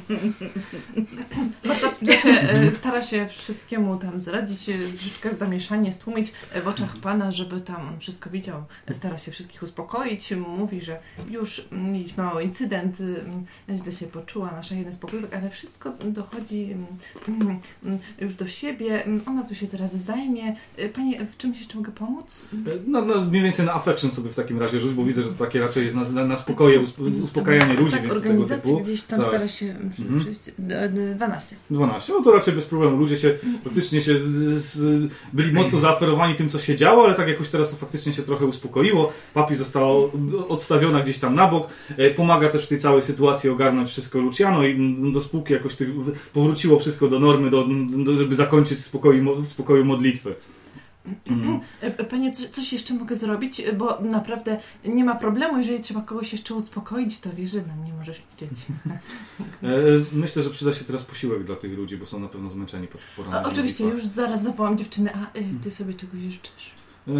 Marta w czasie e, stara się wszystkiemu tam zaradzić, e, troszeczkę zamieszanie stłumić e, w oczach pana, żeby tam on wszystko widział. Stara się wszystkich uspokoić. Mówi, że już mm, mieliśmy mały incydent, mm, źle się poczuła nasza jeden z pokojówek, ale wszystko dochodzi mm, już do siebie. Ona tu się teraz zajmie. Panie, w czymś jeszcze mogę pomóc? No, no, mniej więcej na affection sobie w takim razie rzuć, bo widzę, że to takie raczej jest na, na, na spokoje, usp- uspokajanie ludzi, tak, więc tego typu. gdzieś tam Tak. stara się Mhm. przejść. D- d- 12. 12. No to raczej bez problemu. Ludzie się faktycznie się z, z, byli mocno zaaferowani tym, co się działo, ale tak jakoś teraz to faktycznie się trochę uspokoiło. Papi została odstawiona gdzieś tam na bok. E, Pomaga też w tej całej sytuacji ogarnąć wszystko Luciano i do spółki jakoś tych, powróciło wszystko do normy, do, do, żeby zakończyć w spokoju, w spokoju modlitwy. E, Panie, co- coś jeszcze mogę zrobić? Bo naprawdę nie ma problemu, jeżeli trzeba kogoś jeszcze uspokoić, to wiesz, że na mnie możesz liczyć. E, Myślę, że przyda się teraz posiłek dla tych ludzi, bo są na pewno zmęczeni po tych porannych oczywiście, już zaraz zawołam dziewczynę, a e, ty sobie czegoś życzysz. E,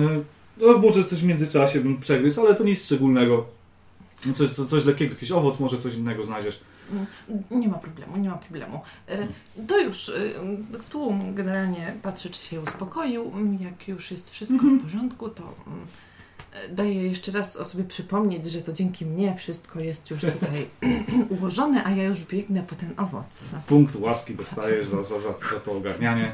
No, może coś w międzyczasie bym przegryzł, ale to nic szczególnego. No Coś, co- coś lekkiego, jakiś owoc, może coś innego znajdziesz. Nie ma problemu, nie ma problemu. E, To już e, tu generalnie patrzę, czy się uspokoił. Jak już jest wszystko Mhm. w porządku, to mm, e, daję jeszcze raz o sobie przypomnieć, że to dzięki mnie wszystko jest już tutaj ułożone, a ja już biegnę po ten owoc. Punkt łaski dostajesz za, za, za, za to ogarnianie.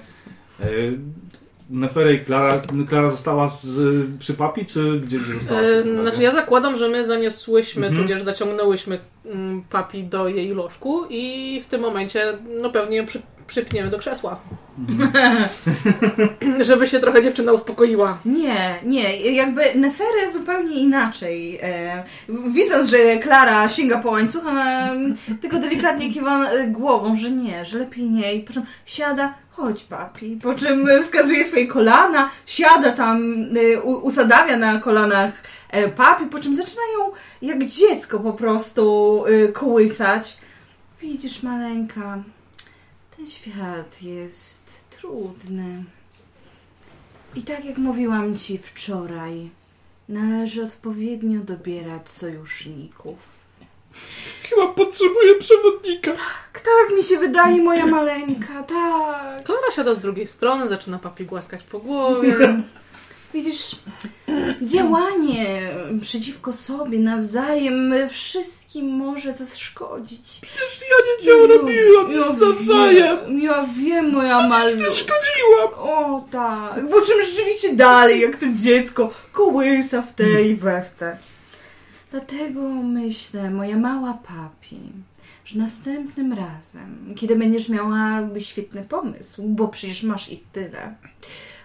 E, Neferę i Klara, Klara została z, przy papi, czy gdzie, gdzie została? E, znaczy ja zakładam, że my zaniosłyśmy, Mhm. tudzież zaciągnęłyśmy mm, papi do jej lożku i w tym momencie no pewnie ją przy, przypniemy do krzesła. Żeby się trochę dziewczyna uspokoiła. Nie, nie, jakby Neferę zupełnie inaczej. E, widząc, że Klara sięga po łańcuch, ona mm, tylko delikatnie kiwa e, głową, że nie, że lepiej nie. I po czym siada, chodź papi. Po czym e, wskazuje swoje kolana, siada tam, e, usadawia na kolanach e, papi, po czym zaczynają jak dziecko po prostu kołysać. Widzisz, maleńka, ten świat jest trudny. I tak jak mówiłam ci wczoraj, należy odpowiednio dobierać sojuszników. Chyba potrzebuję przewodnika. Tak, tak mi się wydaje, moja maleńka, tak. Klara siada z drugiej strony, zaczyna papi głaskać po głowie. Widzisz, działanie przeciwko sobie nawzajem wszystkim może zaszkodzić. Ja nie robiłam nic nawzajem. Wiem, ja wiem, moja malutka. Szkodziłam. O tak, po czym rzeczywiście dalej, jak to dziecko, kołysa w te i we w te. Dlatego myślę, moja mała papi, że następnym razem, kiedy będziesz miała świetny pomysł, bo przecież masz ich tyle,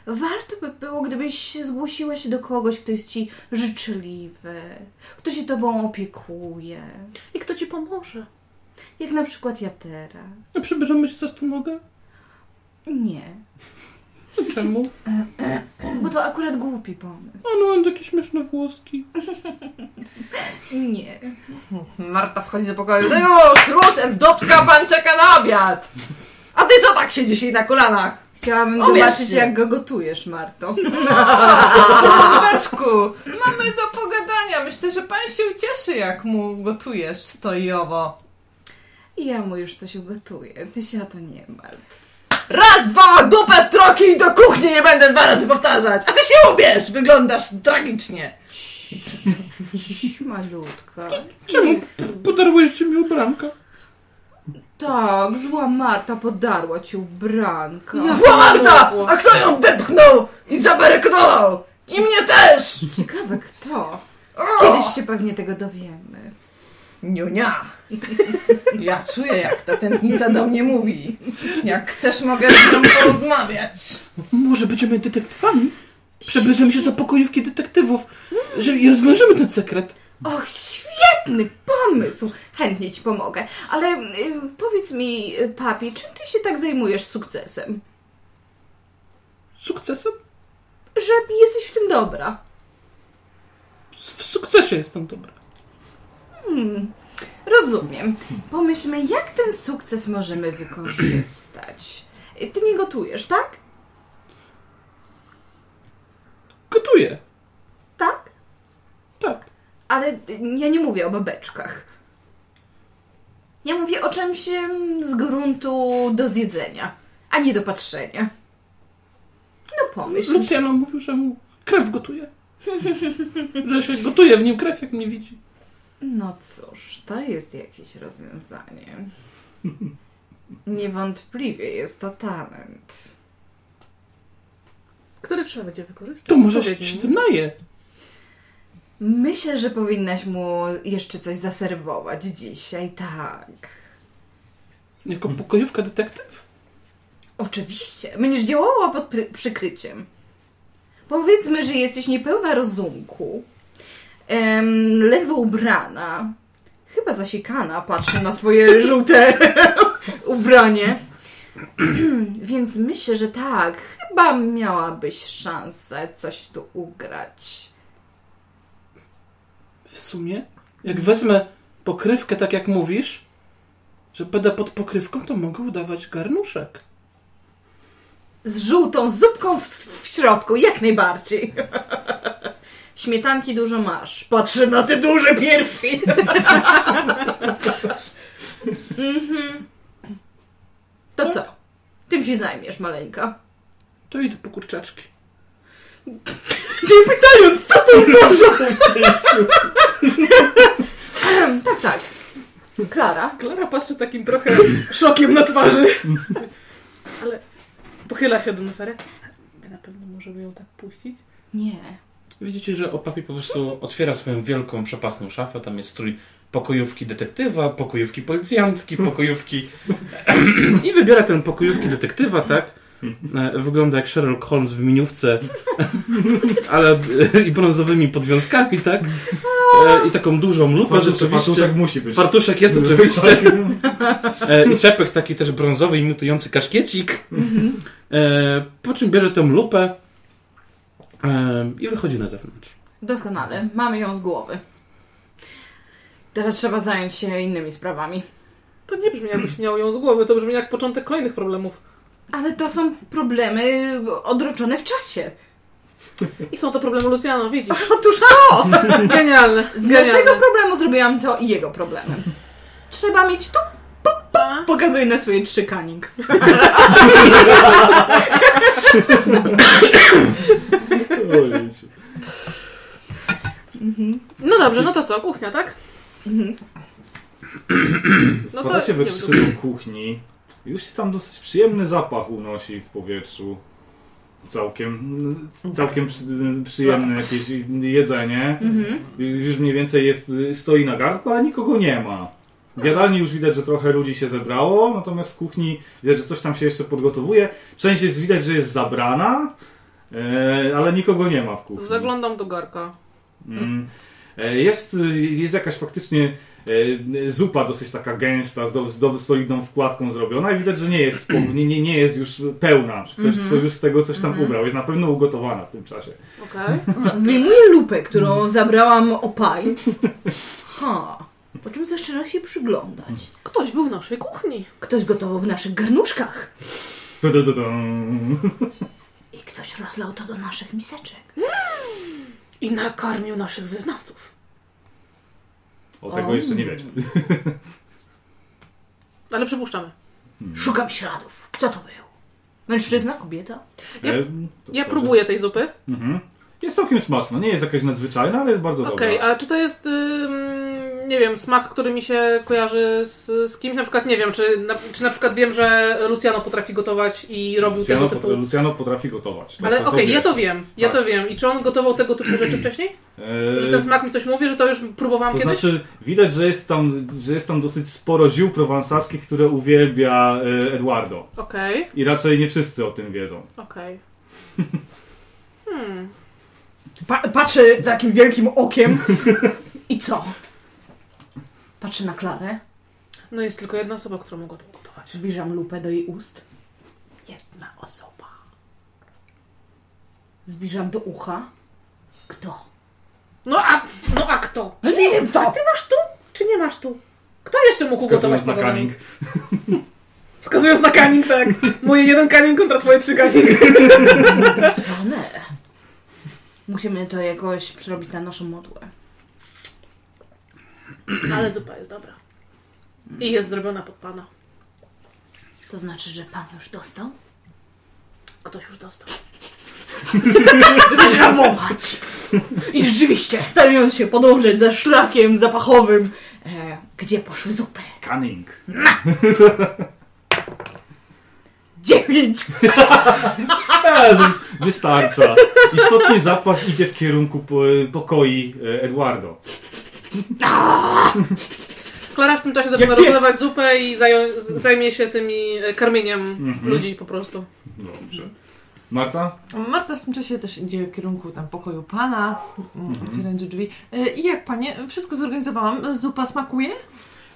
warto by było, gdybyś zgłosiła się do kogoś, kto jest ci życzliwy, kto się tobą opiekuje, I kto ci pomoże? jak na przykład ja teraz. A przebierzemy się za stonogę? Nie, Czemu? bo to akurat głupi pomysł. A no, mam takie śmieszne włoski. Nie. Marta wchodzi do pokoju. No już, rusz, Dubska, pan czeka na obiad. A ty co tak siedzisz jej na kolanach? Chciałabym O, zobaczyć, wiecie. jak go gotujesz, Marto. Beczku, mamy do pogadania. Myślę, że pan się ucieszy, jak mu gotujesz stojowo. I ja mu już coś ugotuję. Ty się o to nie martw. Raz, dwa, dupę z troki i do kuchni nie będę dwa razy powtarzać. A ty się ubierz, wyglądasz tragicznie. Malutka. Czemu podarujecie mi ubranka? Tak, zła Marta podarła ci ubranka. Zła Marta! A kto ją depchnął i zabereknował? I mnie też! Ciekawe kto. Kiedyś się pewnie tego dowiemy. Niunia. Ja czuję, jak ta tętnica do mnie mówi. Jak chcesz, mogę z nią porozmawiać. Może będziemy detektywami? Przebierzemy się za pokojówki detektywów że i rozwiążemy ten sekret. Och, świetny pomysł. Chętnie ci pomogę. Ale y, powiedz mi, y, papi, czym ty się tak zajmujesz sukcesem? Sukcesem? Że jesteś w tym dobra. W sukcesie jestem dobra. Hmm, rozumiem. Pomyślmy, jak ten sukces możemy wykorzystać. Ty nie gotujesz, tak? Gotuję. Tak? Tak. Ale ja nie mówię o babeczkach. Ja mówię o czymś z gruntu do zjedzenia, a nie do patrzenia. No pomyśl. Luciano mówił, że mu krew gotuje. że się gotuje w nim krew, jak nie widzi. No cóż, to jest jakieś rozwiązanie. Niewątpliwie jest to talent. Który trzeba będzie wykorzystać? To może się, Odpowiedni. się tym naje. Myślę, że powinnaś mu jeszcze coś zaserwować dzisiaj, tak. Jako pokojówka detektyw? Oczywiście, będziesz działała pod pry- przykryciem. Powiedzmy, że jesteś niepełna rozumku, em, ledwo ubrana, chyba zasiekana, patrzę na swoje żółte ubranie. Więc myślę, że tak, chyba miałabyś szansę coś tu ugrać. W sumie, jak wezmę pokrywkę tak jak mówisz, że będę pod pokrywką, to mogę udawać garnuszek. Z żółtą zupką w, w środku, jak najbardziej. Śmietanki dużo masz. Patrzę na te duże piersi. Mhm. To co? Tym się zajmiesz, maleńka. To idę po kurczaczki. Nie pytając, co to znaczy? tak, tak. Klara. Klara patrzy takim trochę szokiem na twarzy. Ale pochyla się do Nefery. My na pewno możemy ją tak puścić. Nie. Widzicie, że Opapi po prostu otwiera swoją wielką, przepasną szafę. Tam jest strój pokojówki detektywa, pokojówki policjantki, pokojówki... I wybiera ten pokojówki detektywa, tak? E, Wygląda jak Sherlock Holmes w miniówce, ale i brązowymi podwiązkami, tak? E, I taką dużą lupę Fartuszek, rzeczywiście. fartuszek musi być. Fartuszek jest oczywiście. E, I czepek taki też brązowy, imitujący kaszkiecik. E, po czym bierze tę lupę e, i wychodzi na zewnątrz. Doskonale. Mamy ją z głowy. Teraz trzeba zająć się innymi sprawami. To nie brzmi jakbyś miał ją z głowy, to brzmi jak początek kolejnych problemów. Ale to są problemy odroczone w czasie. I są to problemy Luciano, widzisz. Otóż o! Genialne. Z genialne. naszego problemu zrobiłam to i jego problemem. Trzeba mieć tu. Pokazuję na swoje trzy kanik. Ojejciu. No dobrze, no to co? Kuchnia, tak? No to Wpadacie we trzy do kuchni. Już się tam dosyć przyjemny zapach unosi w powietrzu. Całkiem, całkiem przy, przyjemne jakieś jedzenie. Już mniej więcej jest, stoi na garnku, ale nikogo nie ma. W jadalni już widać, że trochę ludzi się zebrało, natomiast w kuchni widać, że coś tam się jeszcze podgotowuje. Część jest widać, że jest zabrana, e, ale nikogo nie ma w kuchni. Zaglądam do garka. Mm. E, Jest, jest jakaś faktycznie e, zupa dosyć taka gęsta, z, do, z do, solidną wkładką zrobiona i widać, że nie jest, nie, nie, nie jest już pełna. Ktoś, ktoś już z tego coś tam ubrał. Jest na pewno ugotowana w tym czasie. Okej. Wyjmuję lupę, którą zabrałam opaj. Ha. Po czym zaczyna się przyglądać. Ktoś był w naszej kuchni. Ktoś gotował w naszych garnuszkach. Tu, tu, tu. I ktoś rozlał to do naszych miseczek. I nakarmił naszych wyznawców. O tego O. jeszcze nie wiecie. Ale przypuszczamy. Szukam śladów. Kto to był? Mężczyzna, kobieta? Ja- E, to Ja próbuję tej zupy. Mhm. Jest całkiem smaczna. Nie jest jakaś nadzwyczajna, ale jest bardzo Okej, dobra. a czy to jest, ym, nie wiem, smak, który mi się kojarzy z, z kimś? Na przykład, nie wiem, czy na, czy na przykład wiem, że Luciano potrafi gotować i robił Luciano, tego typu... Luciano potrafi gotować. Ale to- to okej, ja wiesz. to wiem, ja Tak. to wiem. I czy on gotował tego typu rzeczy wcześniej? E, Że ten smak mi coś mówi, że to już próbowałam To kiedyś? znaczy, widać, że jest, tam, że jest tam dosyć sporo ziół prowansalskich, które uwielbia e, Eduardo. Okej, I raczej nie wszyscy o tym wiedzą. okej. Hmm. Pa- patrzę takim wielkim okiem. I co? Patrzę na Klarę. No jest tylko jedna osoba, która mogła to gotować. Zbliżam lupę do jej ust. Jedna osoba. Zbliżam do ucha. Kto? No a, no a kto? No nie wiem, A to! ty masz tu? Czy nie masz tu? Kto jeszcze mógł gotować Wskazując na poza nami? kaning. Wskazując na kaning, tak. Moje jeden kaning kontra twoje trzy kaning. Cwane. Musimy to jakoś przerobić na naszą modłę. Ale zupa jest dobra. I jest zrobiona pod pana. To znaczy, że pan już dostał? Ktoś już dostał. Ramować! I rzeczywiście, starając się podążać za szlakiem zapachowym, e, gdzie poszły zupy? Cunning. Dziewięć! Że wystarcza. Istotny zapach idzie w kierunku po, pokoi e, Eduardo. Klara w tym czasie zaczyna rozlewać zupę i zajmie się tymi e, karmieniem Mhm. ludzi po prostu. Dobrze. Marta? Marta w tym czasie też idzie w kierunku tam pokoju pana, Mhm. otwierając drzwi. E, I jak panie, wszystko zorganizowałam. Zupa smakuje?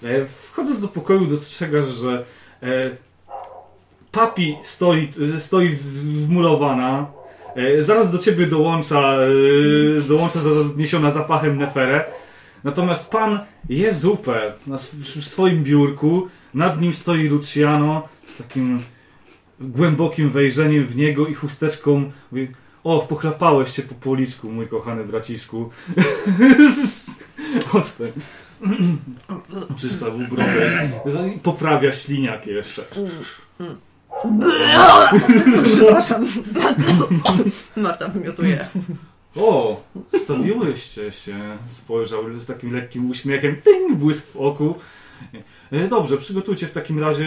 E, Wchodząc do pokoju dostrzegasz, że e, papi stoi, stoi w- wmurowana. E, zaraz do ciebie dołącza, e, dołącza zaniesiona zapachem neferę. Natomiast pan je zupę na w swoim biurku. Nad nim stoi Luciano z takim głębokim wejrzeniem w niego i chusteczką. Mówi, o, pochlapałeś się po policzku, mój kochany braciszku. Odpę. Czysta był brodę. Poprawia śliniak jeszcze. Przepraszam. Marta wymiotuje. O, stawiłyście się. Spojrzał z takim lekkim uśmiechem. Tyng, błysk w oku. E, Dobrze, przygotujcie w takim razie.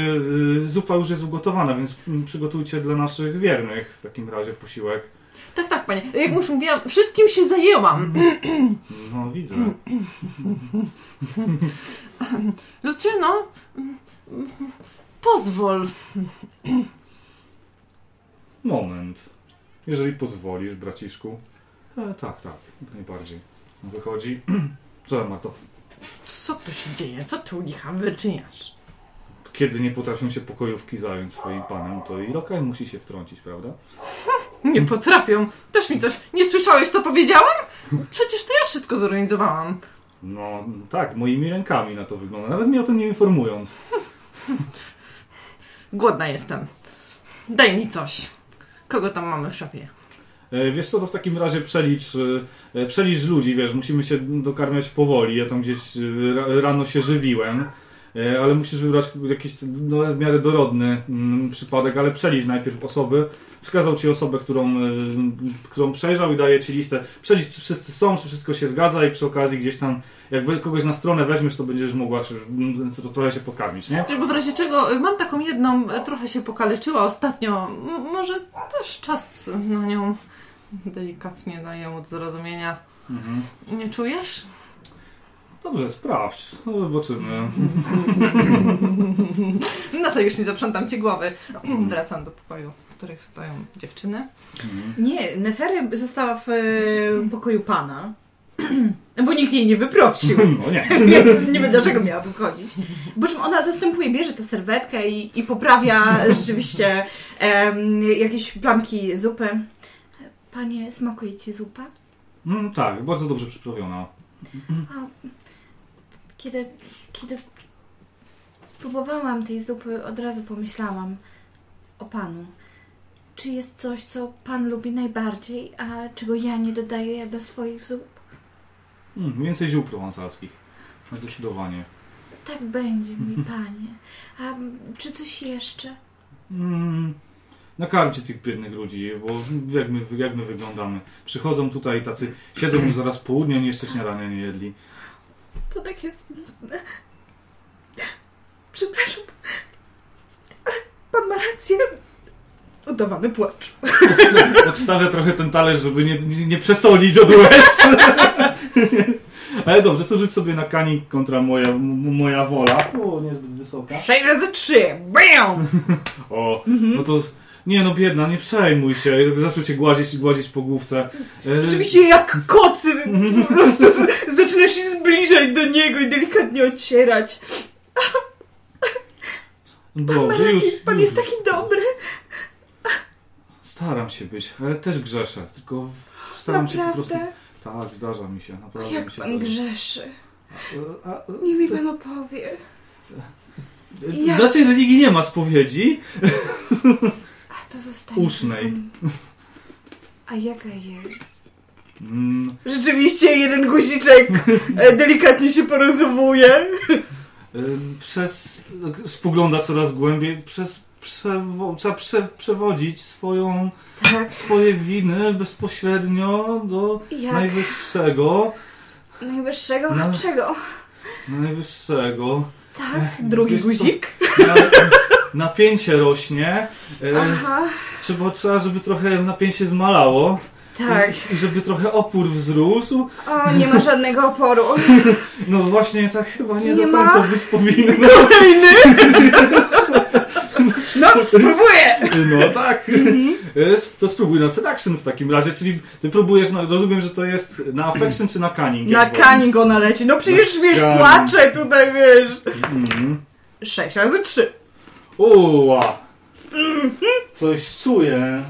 e, Zupa już jest ugotowana, więc przygotujcie dla naszych wiernych w takim razie posiłek. Tak, tak, panie. Jak już mówiłam, wszystkim się zajęłam. No, widzę. Luciano, pozwól. Moment. Jeżeli pozwolisz, braciszku. E, tak, tak, jak najbardziej. Wychodzi. Co, Marto? Co tu się dzieje? Co tu licha wyczyniasz? Kiedy nie potrafią się pokojówki zająć swoim panem, to i lokal musi się wtrącić, prawda? Nie potrafią. Też mi coś. Nie słyszałeś, co powiedziałam? Przecież to ja wszystko zorganizowałam. No tak, moimi rękami na to wygląda. Nawet mnie o tym nie informując. Głodna jestem. Daj mi coś. Kogo tam mamy w szafie? E, Wiesz co, to w takim razie przelicz, e, przelicz ludzi, wiesz, musimy się dokarmiać powoli. Ja tam gdzieś e, ra- rano się żywiłem, ale musisz wybrać jakiś no, w miarę dorodny mm, przypadek, ale przelicz najpierw osoby. Wskazał ci osobę, którą, którą przejrzał i daje ci listę. Przelicz, czy wszyscy są, czy wszystko się zgadza i przy okazji gdzieś tam, jak kogoś na stronę weźmiesz, to będziesz mogła to trochę się podkarmić, nie? Bo w razie czego mam taką jedną, trochę się pokaleczyła ostatnio. Może też czas na nią delikatnie daję od zrozumienia. Mhm. Nie czujesz? Dobrze, sprawdź. No, zobaczymy. No to już nie zaprzątam ci głowy. Wracam do pokoju, w których stoją dziewczyny. Mhm. Nie, Nefery została w e, pokoju pana. Bo nikt jej nie wyprosił. No nie. Więc nie wiem dlaczego miała wychodzić. Po czym ona zastępuje, bierze tę serwetkę i, i poprawia rzeczywiście em, jakieś plamki zupy. Panie, smakuje ci zupa? Mm, tak, bardzo dobrze przyprawiona. Kiedy, kiedy spróbowałam tej zupy, od razu pomyślałam o panu. Czy jest coś, co pan lubi najbardziej, a czego ja nie dodaję do swoich zup? Mm, więcej ziół prowansalskich. Zdecydowanie. Tak będzie, mój panie. A czy coś jeszcze? Mm, nakarmcie tych biednych ludzi, bo jak my, jak my wyglądamy. Przychodzą tutaj tacy, siedzą już zaraz południe, oni jeszcze śniadania nie jedli. To tak jest. Przepraszam. Pan ma rację. Udawany płacz. Odstawia trochę ten talerz, żeby nie, nie, nie przesolić od łez. Ale dobrze, to rzuć sobie na kanik kontra moja, m- moja wola. O, niezbyt wysoka. 6 razy 3. Bam! O, no to... Nie no, biedna, nie przejmuj się. Zaczął cię gładzić, gładzić po główce. E, Rzeczywiście jak kot po prostu zaczyna się zbliżać do niego i delikatnie ocierać. Pan ma Dobrze, rację, już, pan jest taki dobry. Staram się być, ale też grzeszę. Tylko staram się po prostu... Naprawdę? Tak, zdarza mi się, naprawdę Jak się pan zdarza. grzeszy? A, a, Niech mi pan opowie. W naszej religii nie ma spowiedzi. To zostanie. Usznej. A jaka jest? Mm, Rzeczywiście jeden guziczek e, delikatnie się porozumuje. przez, spogląda coraz głębiej, przez przewo, trzeba prze, przewodzić swoją, Tak. swoje winy bezpośrednio do Jak? najwyższego, Najwyższego? No. Czego? najwyższego. Tak. Drugi Wiesz co? guzik. Na, napięcie rośnie. y, Aha. Trzeba, trzeba, żeby trochę napięcie zmalało. Tak. I żeby trochę opór wzrósł. O, nie ma żadnego oporu. No właśnie, tak chyba nie, Nie do ma? końca być powinno. No, próbuję! No tak. E, To spróbuj na seduction w takim razie, czyli ty próbujesz, no, rozumiem, że to jest na affection czy na cunning? Na kaning ona leci. No przecież wiesz, Cunning. płaczę tutaj, wiesz. Mhm. 6 razy 3. Uła. Coś czuję.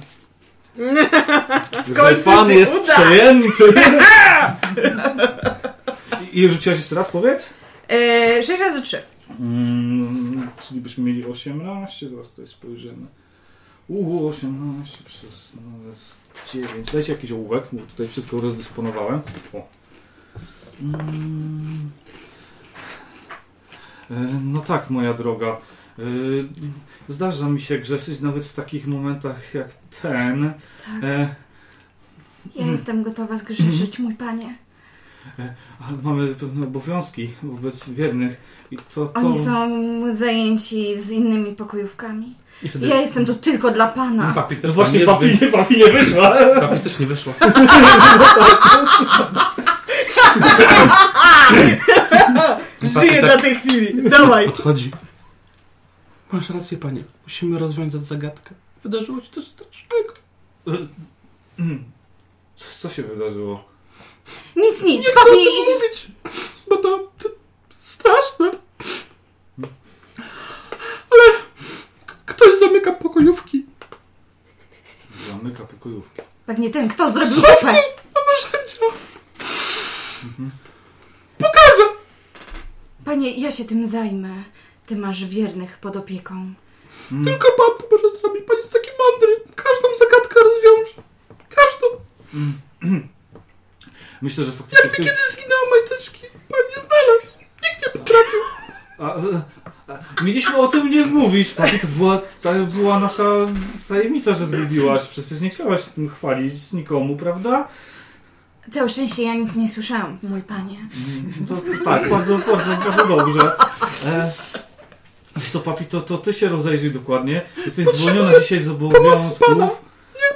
Że końcu pan się jest uda. przejęty. I i rzuciłaś jeszcze raz, powiedz? Eee, 6 razy 3. Mm, czyli byśmy mieli 18, zaraz tutaj spojrzymy. Uuu, 18 przez no, jest 9. Dajcie jakiś ołówek, bo tutaj wszystko rozdysponowałem. O. Mm. E, No tak, moja droga. E, Zdarza mi się grzeszyć nawet w takich momentach jak ten. E, Ja jestem gotowa zgrzeszyć, mój panie. ale mamy pewne obowiązki wobec wiernych. I to, to... Oni są zajęci z innymi pokojówkami. Wtedy Ja jestem tu tylko dla pana. papi też No właśnie, papi, nie, papi nie wyszła. papi też nie wyszła. Żyję dla tej chwili. Dawaj. Podchodzi. Masz rację, panie. Musimy rozwiązać zagadkę. Wydarzyło się coś strasznego. Co, co się wydarzyło? Nic, nic. Nie chcę o tym mówić, bo to, to straszne. Ale k- ktoś zamyka pokojówki. Zamyka pokojówki. Pewnie ten, kto zrobił zupę. Na narzędzia. Pokażę. Panie, ja się tym zajmę. Ty masz wiernych pod opieką. Tylko pan to może zrobić. Pan jest taki mądry. Każdą zagadkę rozwiąże. Każdą. Myślę, że faktycznie... Jakby w tym- kiedy zginęły majteczki, pan nie znalazł. Nikt nie potrafił. A, a, a, mieliśmy o tym nie mówić, papi. To była, to była nasza tajemnica, że zgubiłaś. Przecież nie chciałaś się tym chwalić nikomu, prawda? Całe szczęście ja nic nie słyszałam, mój panie. To, to tak, bardzo, bardzo, bardzo dobrze. E, wiesz to, papi, to, to ty się rozejrzyj dokładnie. Jesteś zwolniona dzisiaj z pana. obowiązków.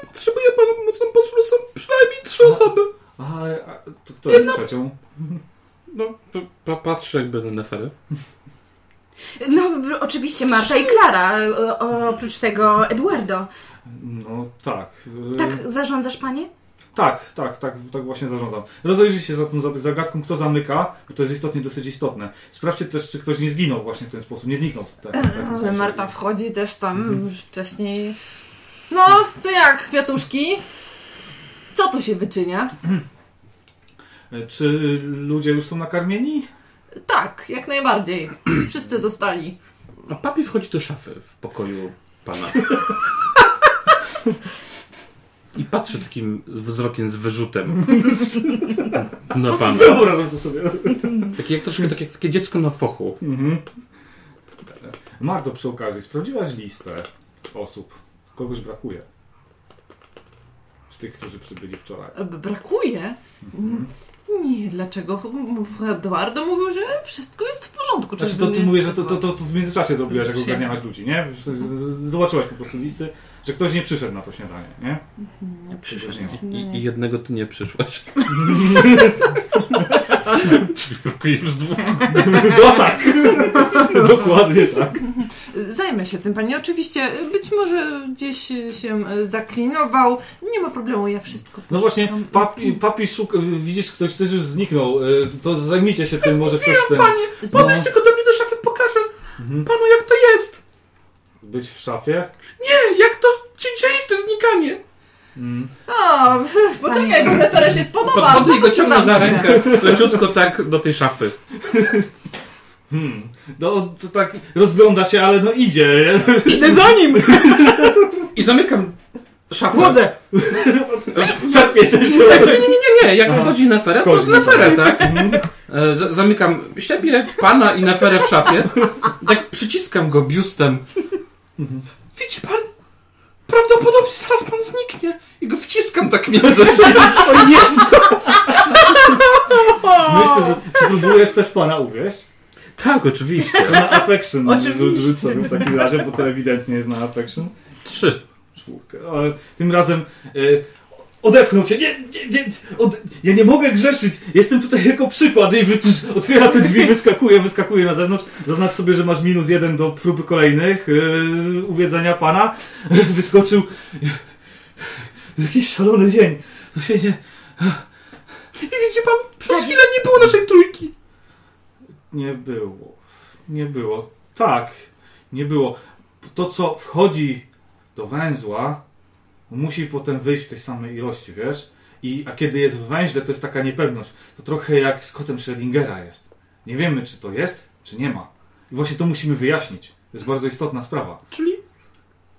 Potrzebuję pana pomocy. Potrzebne są przynajmniej trzy osoby. A, a to kto jest trzecią? No, to pa- patrzę jakby na nefery. No, oczywiście Marta i Klara. o- Oprócz tego Eduardo. No tak. e, Tak zarządzasz, panie? Tak, tak, tak, tak właśnie zarządzam. Rozejrzyj się za tą za tą zagadką, kto zamyka, bo to jest istotnie dosyć istotne. Sprawdźcie też, czy ktoś nie zginął właśnie w ten sposób. Nie zniknął. Tak, tak, sensie. Marta wchodzi też tam już wcześniej. No, to jak, kwiatuszki? Co tu się wyczynia? E, Czy ludzie już są nakarmieni? Tak, jak najbardziej. Wszyscy dostali. A papi wchodzi do szafy w pokoju pana. I patrzy takim wzrokiem z wyrzutem na pana. Wyobrażam to sobie. Takie jak troszkę takie, takie dziecko na fochu. Mhm. Marto, przy okazji, sprawdziłaś listę osób. Kogoś brakuje. Z tych, którzy przybyli wczoraj. Brakuje? Mhm. Nie, dlaczego? Eduardo mówił, że wszystko jest w porządku. Znaczy, to ty nie- mówisz, że to, to, to w międzyczasie zrobiłaś, jak ogarniałaś ludzi, nie? Zobaczyłaś po prostu listy, że ktoś nie przyszedł na to śniadanie, nie? Nie przyszedł. nie ma. I, I jednego ty nie przyszłaś. Czyli tylko już dwóch. No tak! Dokładnie tak. Zajmę się tym, panie. Oczywiście, być może gdzieś się e, zaklinował. Nie ma problemu, ja wszystko No właśnie, papi, papi szuka, widzisz, ktoś też już zniknął, y, to zajmijcie się tym, może ktoś ten... Panie, No. podejdź tylko do mnie do szafy, pokażę Mhm. panu jak to jest. Być w szafie? Nie, jak to ci dzieje, to znikanie. Mm. O, poczekaj, bo Pepere się spodoba. Podchodzę i go co za rękę, leciutko tak do tej szafy. Hmm. No, to tak rozgląda się, ale no idzie. Idę za nim! I zamykam szafę. Wchodzę! Szarpie się Nie, nie, nie, nie, nie. Jak wchodzi Neferę, to z Neferę, tak? E, z- Zamykam siebie, pana i Neferę w szafie. Tak przyciskam go biustem. Widzi pan? Prawdopodobnie zaraz pan zniknie. I go wciskam tak między. O Jezu! Myślę, że czy próbujesz też pana uwieść? Tak, oczywiście. To na affection Oczywiście. rzuć, rzuć sobie w takim razie, bo to ewidentnie jest na affection. Trzy. Czwórkę. Ale tym razem y, odepchnął cię. Nie, nie, nie. Od, ja nie mogę grzeszyć. Jestem tutaj jako przykład. I wy, otwiera te drzwi, wyskakuje, wyskakuje na zewnątrz. Zaznacz sobie, że masz minus jeden do próby kolejnych y, uwiedzenia pana. Wyskoczył. Jakiś szalony dzień. To się nie... I widzi pan, przez chwilę nie było naszej trójki. Nie było. Nie było. Tak, nie było. To, co wchodzi do węzła, musi potem wyjść w tej samej ilości, wiesz? I, a kiedy jest w węźle, to jest taka niepewność. To trochę jak z kotem Schrödingera jest. Nie wiemy, czy to jest, czy nie ma. I właśnie to musimy wyjaśnić. To jest bardzo istotna sprawa. Czyli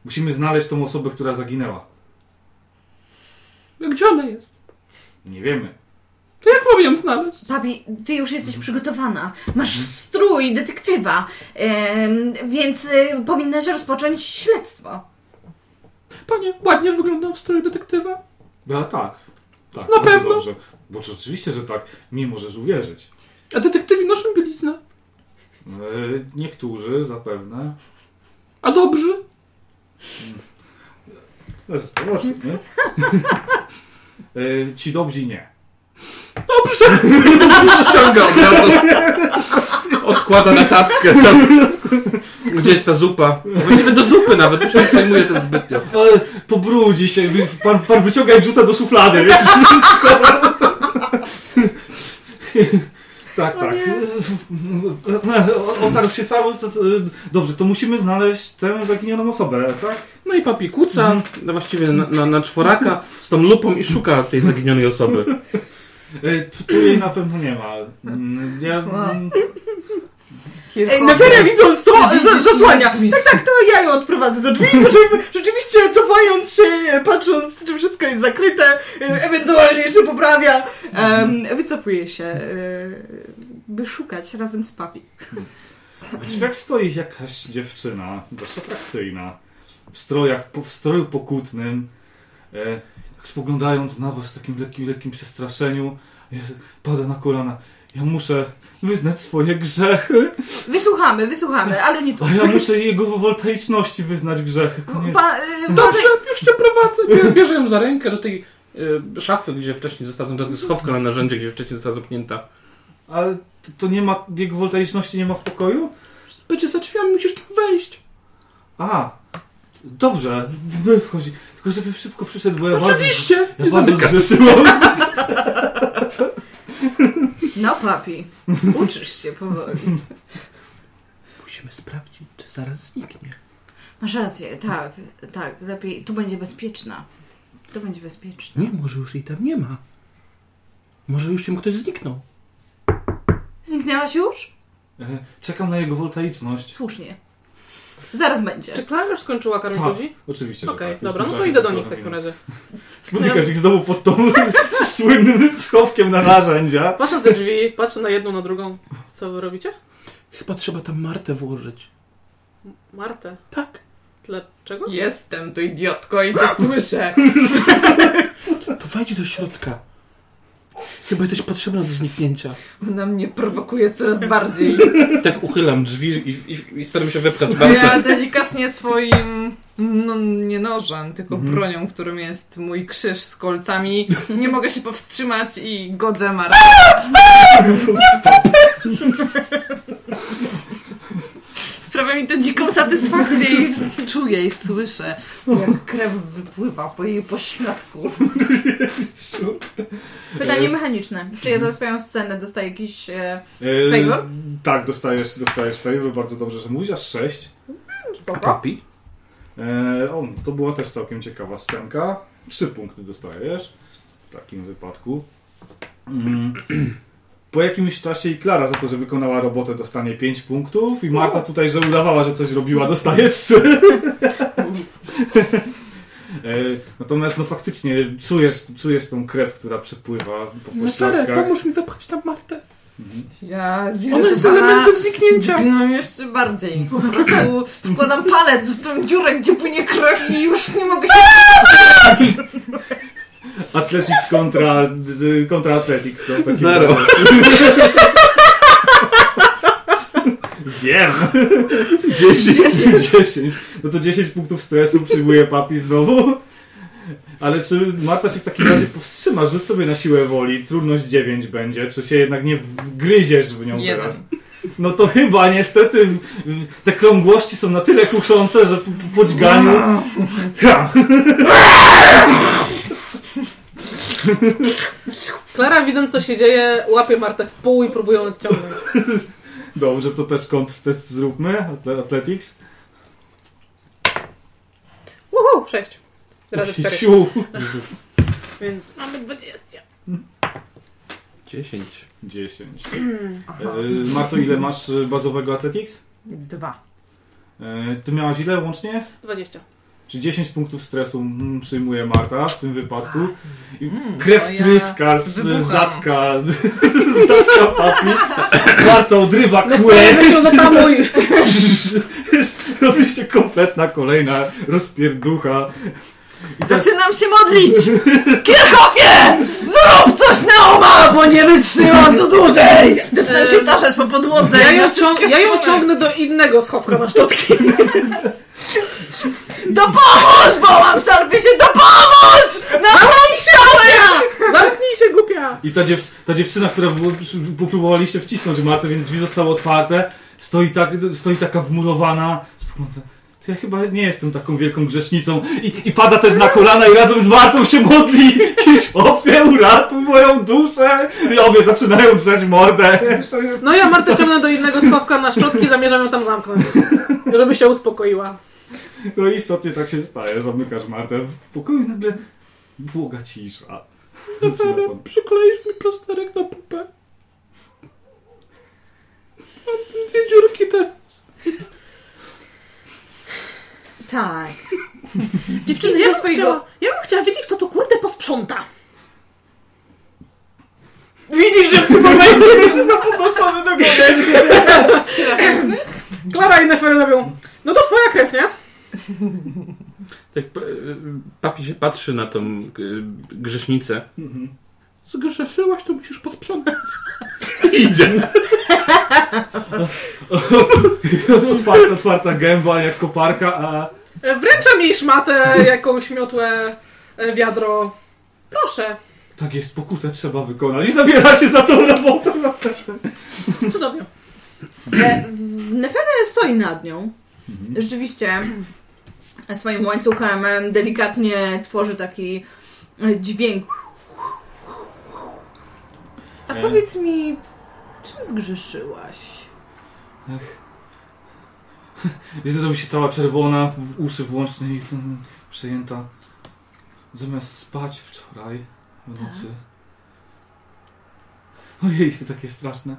Musimy znaleźć tą osobę, która zaginęła. gdzie ona jest? Nie wiemy. To jak mam ją znaleźć? Papi, ty już jesteś przygotowana. Masz strój detektywa, em, więc y, powinnaś rozpocząć śledztwo. Panie, ładnie wyglądam w stroju detektywa. No tak. Tak, Na pewno. Dobrze. Bo czy oczywiście, że tak. Mi możesz uwierzyć. A detektywi noszą bieliznę. E, niektórzy zapewne. A dobrzy? Proszę, nie? E, Ci dobrzy nie. Dobrze! Ściąga od razu. Odkłada na tackę. Tam. Gdzie jest ta zupa? Właściwie do zupy nawet, już nie przejmuję tym zbytnio. Ale pobrudzi się. Pan, pan wyciąga i wrzuca do szuflady, więc wszystko. Tak, tak. Otarł się cały. Dobrze, to musimy znaleźć tę zaginioną osobę, tak? No i papi kuca, no właściwie na, na, na czworaka z tą lupą i szuka tej zaginionej osoby. E, Tu, jej na pewno nie ma. Mm, Ja, mm, Ej, Nefera widząc to, za, zasłania. Tak, tak, to ja ją odprowadzę do drzwi, po czym rzeczywiście cofając się, patrząc, czy wszystko jest zakryte, e, ewentualnie czy poprawia, em, wycofuje się, e, by szukać razem z papi. W drzwiach stoi jakaś dziewczyna, dość atrakcyjna, w strojach, w stroju pokutnym, spoglądając na was w takim lekkim, lekkim przestraszeniu, pada na kolana. Ja muszę wyznać swoje grzechy, Wysłuchamy, wysłuchamy, ale nie tu. a ja muszę jego woltaiczności wyznać grzechy. Pa, e, Dobrze, już cię prowadzę. Bier- Bierze ją za rękę do tej y, szafy, gdzie wcześniej została zamknięta, schowka na narzędzie, gdzie wcześniej została zamknięta. Ale to- to nie ma, jego woltaiczności nie ma w pokoju? Będzie za drzwiami, musisz tam wejść. A, dobrze, wy wchodzi. Tylko żeby szybko przyszedł, bo ja bardzo... Oczywiście! Ja bardzo zamyka. zgrzeszyłam. No papi, uczysz się powoli. Musimy sprawdzić, czy zaraz zniknie. Masz rację, tak, tak, lepiej, tu będzie bezpieczna. Tu będzie bezpieczna. Nie, może już jej tam nie ma. Może już im ktoś zniknął. Zniknęłaś już? E, Czekam na jego woltaiczność. Słusznie. Zaraz będzie. Czy Klara już skończyła karmić Tak, ludzi? oczywiście, Okej, tak. Już dobra, no to idę do to nich w takim razie. Spotykasz ich znowu pod tą słynnym schowkiem na narzędzia. Patrzę na te drzwi, patrzę na jedną, na drugą. Co wy robicie? Chyba trzeba tam Martę włożyć. Martę. Tak. Dlaczego? Jestem tu idiotko i cię słyszę. To wejdź do środka. Chyba jesteś potrzebna do zniknięcia. Ona mnie prowokuje coraz bardziej. Tak uchylam drzwi i, i, i staram się wepchać Ja Martę. delikatnie swoim, no nie nożem, tylko Mhm. bronią, którym jest mój krzyż z kolcami, nie mogę się powstrzymać i godzę Martę. Sprawia mi to dziką satysfakcję i czuję i słyszę, jak krew wypływa po jej pośladku. Pytanie mechaniczne. Czy ja za swoją scenę dostaję jakiś... E, E, Favor? Tak, dostajesz, dostajesz favor, bardzo dobrze, że mówisz, aż 6. A papi? E, o, to była też całkiem ciekawa scenka. 3 punkty dostajesz w takim wypadku. Mm. Po jakimś czasie i Klara za to, że wykonała robotę dostanie 5 punktów i Marta tutaj, że udawała, że coś robiła, dostaje 3. E, Natomiast no faktycznie czujesz, czujesz tą krew, która przepływa po No pośladkach. Ferę, pomóż mi wepchać tam Martę. Ja Ona jest elementem zniknięcia. No jeszcze bardziej. Po prostu wkładam palec w tą dziurę, gdzie płynie krew i już nie mogę się... Athletics kontra, kontra Athletics. No, Zero. Wiem. 10. 10. No to 10 punktów stresu przyjmuje papi znowu. Ale czy Marta się w takim razie powstrzyma? Rzuć sobie na siłę woli. Trudność 9 będzie. Czy się jednak nie wgryziesz w nią Jeden. teraz? No to chyba niestety te krągłości są na tyle kuszące, że po, po podźganiu... Ha! Klara, widząc co się dzieje, łapie Martę w pół i próbuje ją odciągnąć. Dobrze, to też kontrtest zróbmy. Athletics. Uhu, sześć. Razy cztery. Ciu. Więc mamy 20. 10. 10. E, Marto, ile masz e, bazowego Athletics? Dwa. E, Ty miałaś ile łącznie? 20. Czy 10 punktów stresu mm, przyjmuje Marta w tym wypadku? I Mm, krew to ja tryska z zatka, z zatka papi. Marta odrywa No kłę. Robiliście kompletna kolejna rozpierducha. I tak, Zaczynam się modlić! Kirchhoffie! Zrób coś na oma, bo nie wytrzymam tu dłużej! Zaczynam się taszać po podłodze. Ja ją, ciąg- ja ją ciągnę do innego schowka na szczotki. Dopomóż! Wołam sobie się, dopomóż! Na chciałem! Zamknij się, głupia! I ta, dziew, ta dziewczyna, która próbowaliście wcisnąć Martę, więc drzwi zostały otwarte, stoi, tak, stoi taka wmurowana. Spogląda, To ja chyba nie jestem taką wielką grzesznicą. I, I pada też na kolana i razem z Martą się modli. Kiszopie, uratuj moją duszę. I obie zaczynają drzeć mordę. No ja Martę ciągnę do innego schowka na szczotki, zamierzam ją tam zamknąć. Żeby się uspokoiła. No i istotnie tak się staje. Zamykasz Martę w pokoju i nagle błoga cisza. Zaczyna pan- Przykleisz mi plasterek na pupę. Mam dwie dziurki te. Tak. Dziewczyny, ja bym, swojego- chciała, ja bym chciała wiedzieć, kto to kurde posprząta. Widzisz, że w tym momencie jesteś zapodnoszony do góry. Klara i Nefer robią, no to twoja krew, nie? Tak pa- papi się patrzy na tą y, grzesznicę. Mhm. Zgrzeszyłaś, to musisz posprzątać. Idzie. Otwarta, otwarta gęba jak koparka, a Wręczam jej szmatę, jakąś miotłę, e, wiadro. Proszę, tak jest, pokutę trzeba wykonać. I zabiera się za tą robotę. cudownie. E, Nefere stoi nad nią. Rzeczywiście swoim łańcuchem em, delikatnie tworzy taki e, dźwięk. A E. powiedz mi, czym zgrzeszyłaś? I zrobi się cała czerwona, w uszy włączne i przejęta. Zamiast spać wczoraj w nocy. Ojej, to takie straszne.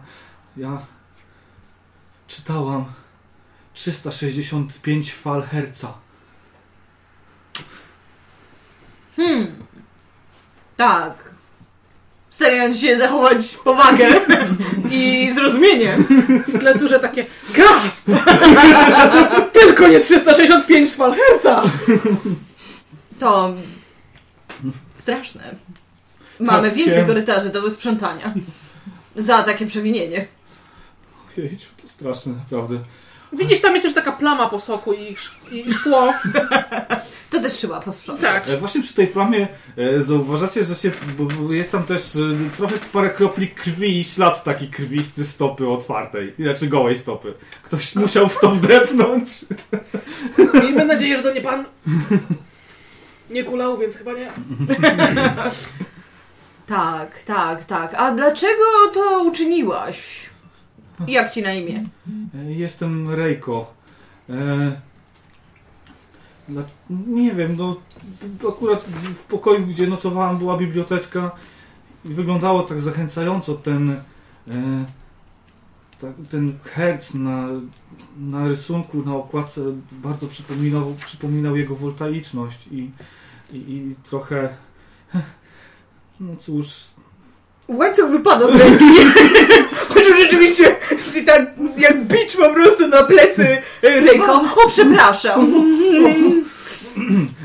Ja czytałam 365 fal herca. Hmm. Tak. Starając się zachować powagę i zrozumienie. W tle słyszę takie gasp! Tylko nie 365 fal herca! To straszne. Mamy Tak, więcej wiem. korytarzy do wysprzątania. Za takie przewinienie. Ojej, to straszne, naprawdę. Widzisz, tam jest jeszcze taka plama po soku i, sz- i szkło. To też trzeba posprzątać. Tak. E, Właśnie przy tej plamie e, zauważacie, że się, bo bo jest tam też e, trochę parę kropli krwi i ślad taki krwisty stopy otwartej, znaczy gołej stopy. Ktoś musiał w to wdepnąć. Miejmy nadzieję, że to nie pan nie kulał, więc chyba nie. Tak, tak, tak. A dlaczego to uczyniłaś? Jak ci na imię? E, Jestem Rejko. E, nie wiem, no akurat w pokoju, gdzie nocowałam była biblioteczka i wyglądało tak zachęcająco ten e, tak, ten herc na, na rysunku, na okładce bardzo przypominał, przypominał jego woltaiczność i I, i trochę... No cóż, Łańcuch wypada z ręki rzeczywiście tak jak bicz po prostu na plecy ręką. O, przepraszam.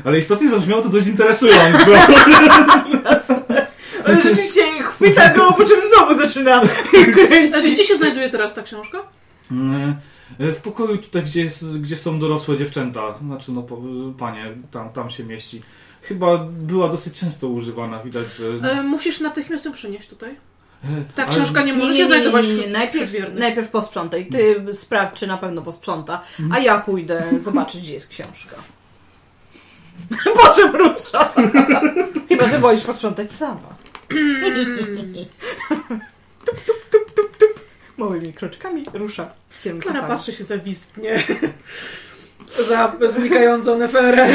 ale istotnie zabrzmiało to dość interesująco. Ale rzeczywiście chwyta go, po czym znowu zaczyna A kręcić. gdzie się znajduje teraz ta książka? E, W pokoju tutaj, gdzie, jest, gdzie są dorosłe dziewczęta, znaczy no panie, tam, tam się mieści. Chyba była dosyć często używana, widać, że... E, musisz natychmiast ją przynieść tutaj. Ta ale- książka nie Nie, może nie, się nie, nie, znajdować nie, nie. w Najpierw, najpierw posprzątaj. Ty sprawdź, czy na pewno posprząta, a ja pójdę zobaczyć, gdzie jest książka. Po czym rusza? Chyba, że wolisz posprzątać sama. tup, tup, tup, tup, tup. Małymi kroczkami rusza Klara sama. patrzy się zawistnie za znikającą neferę.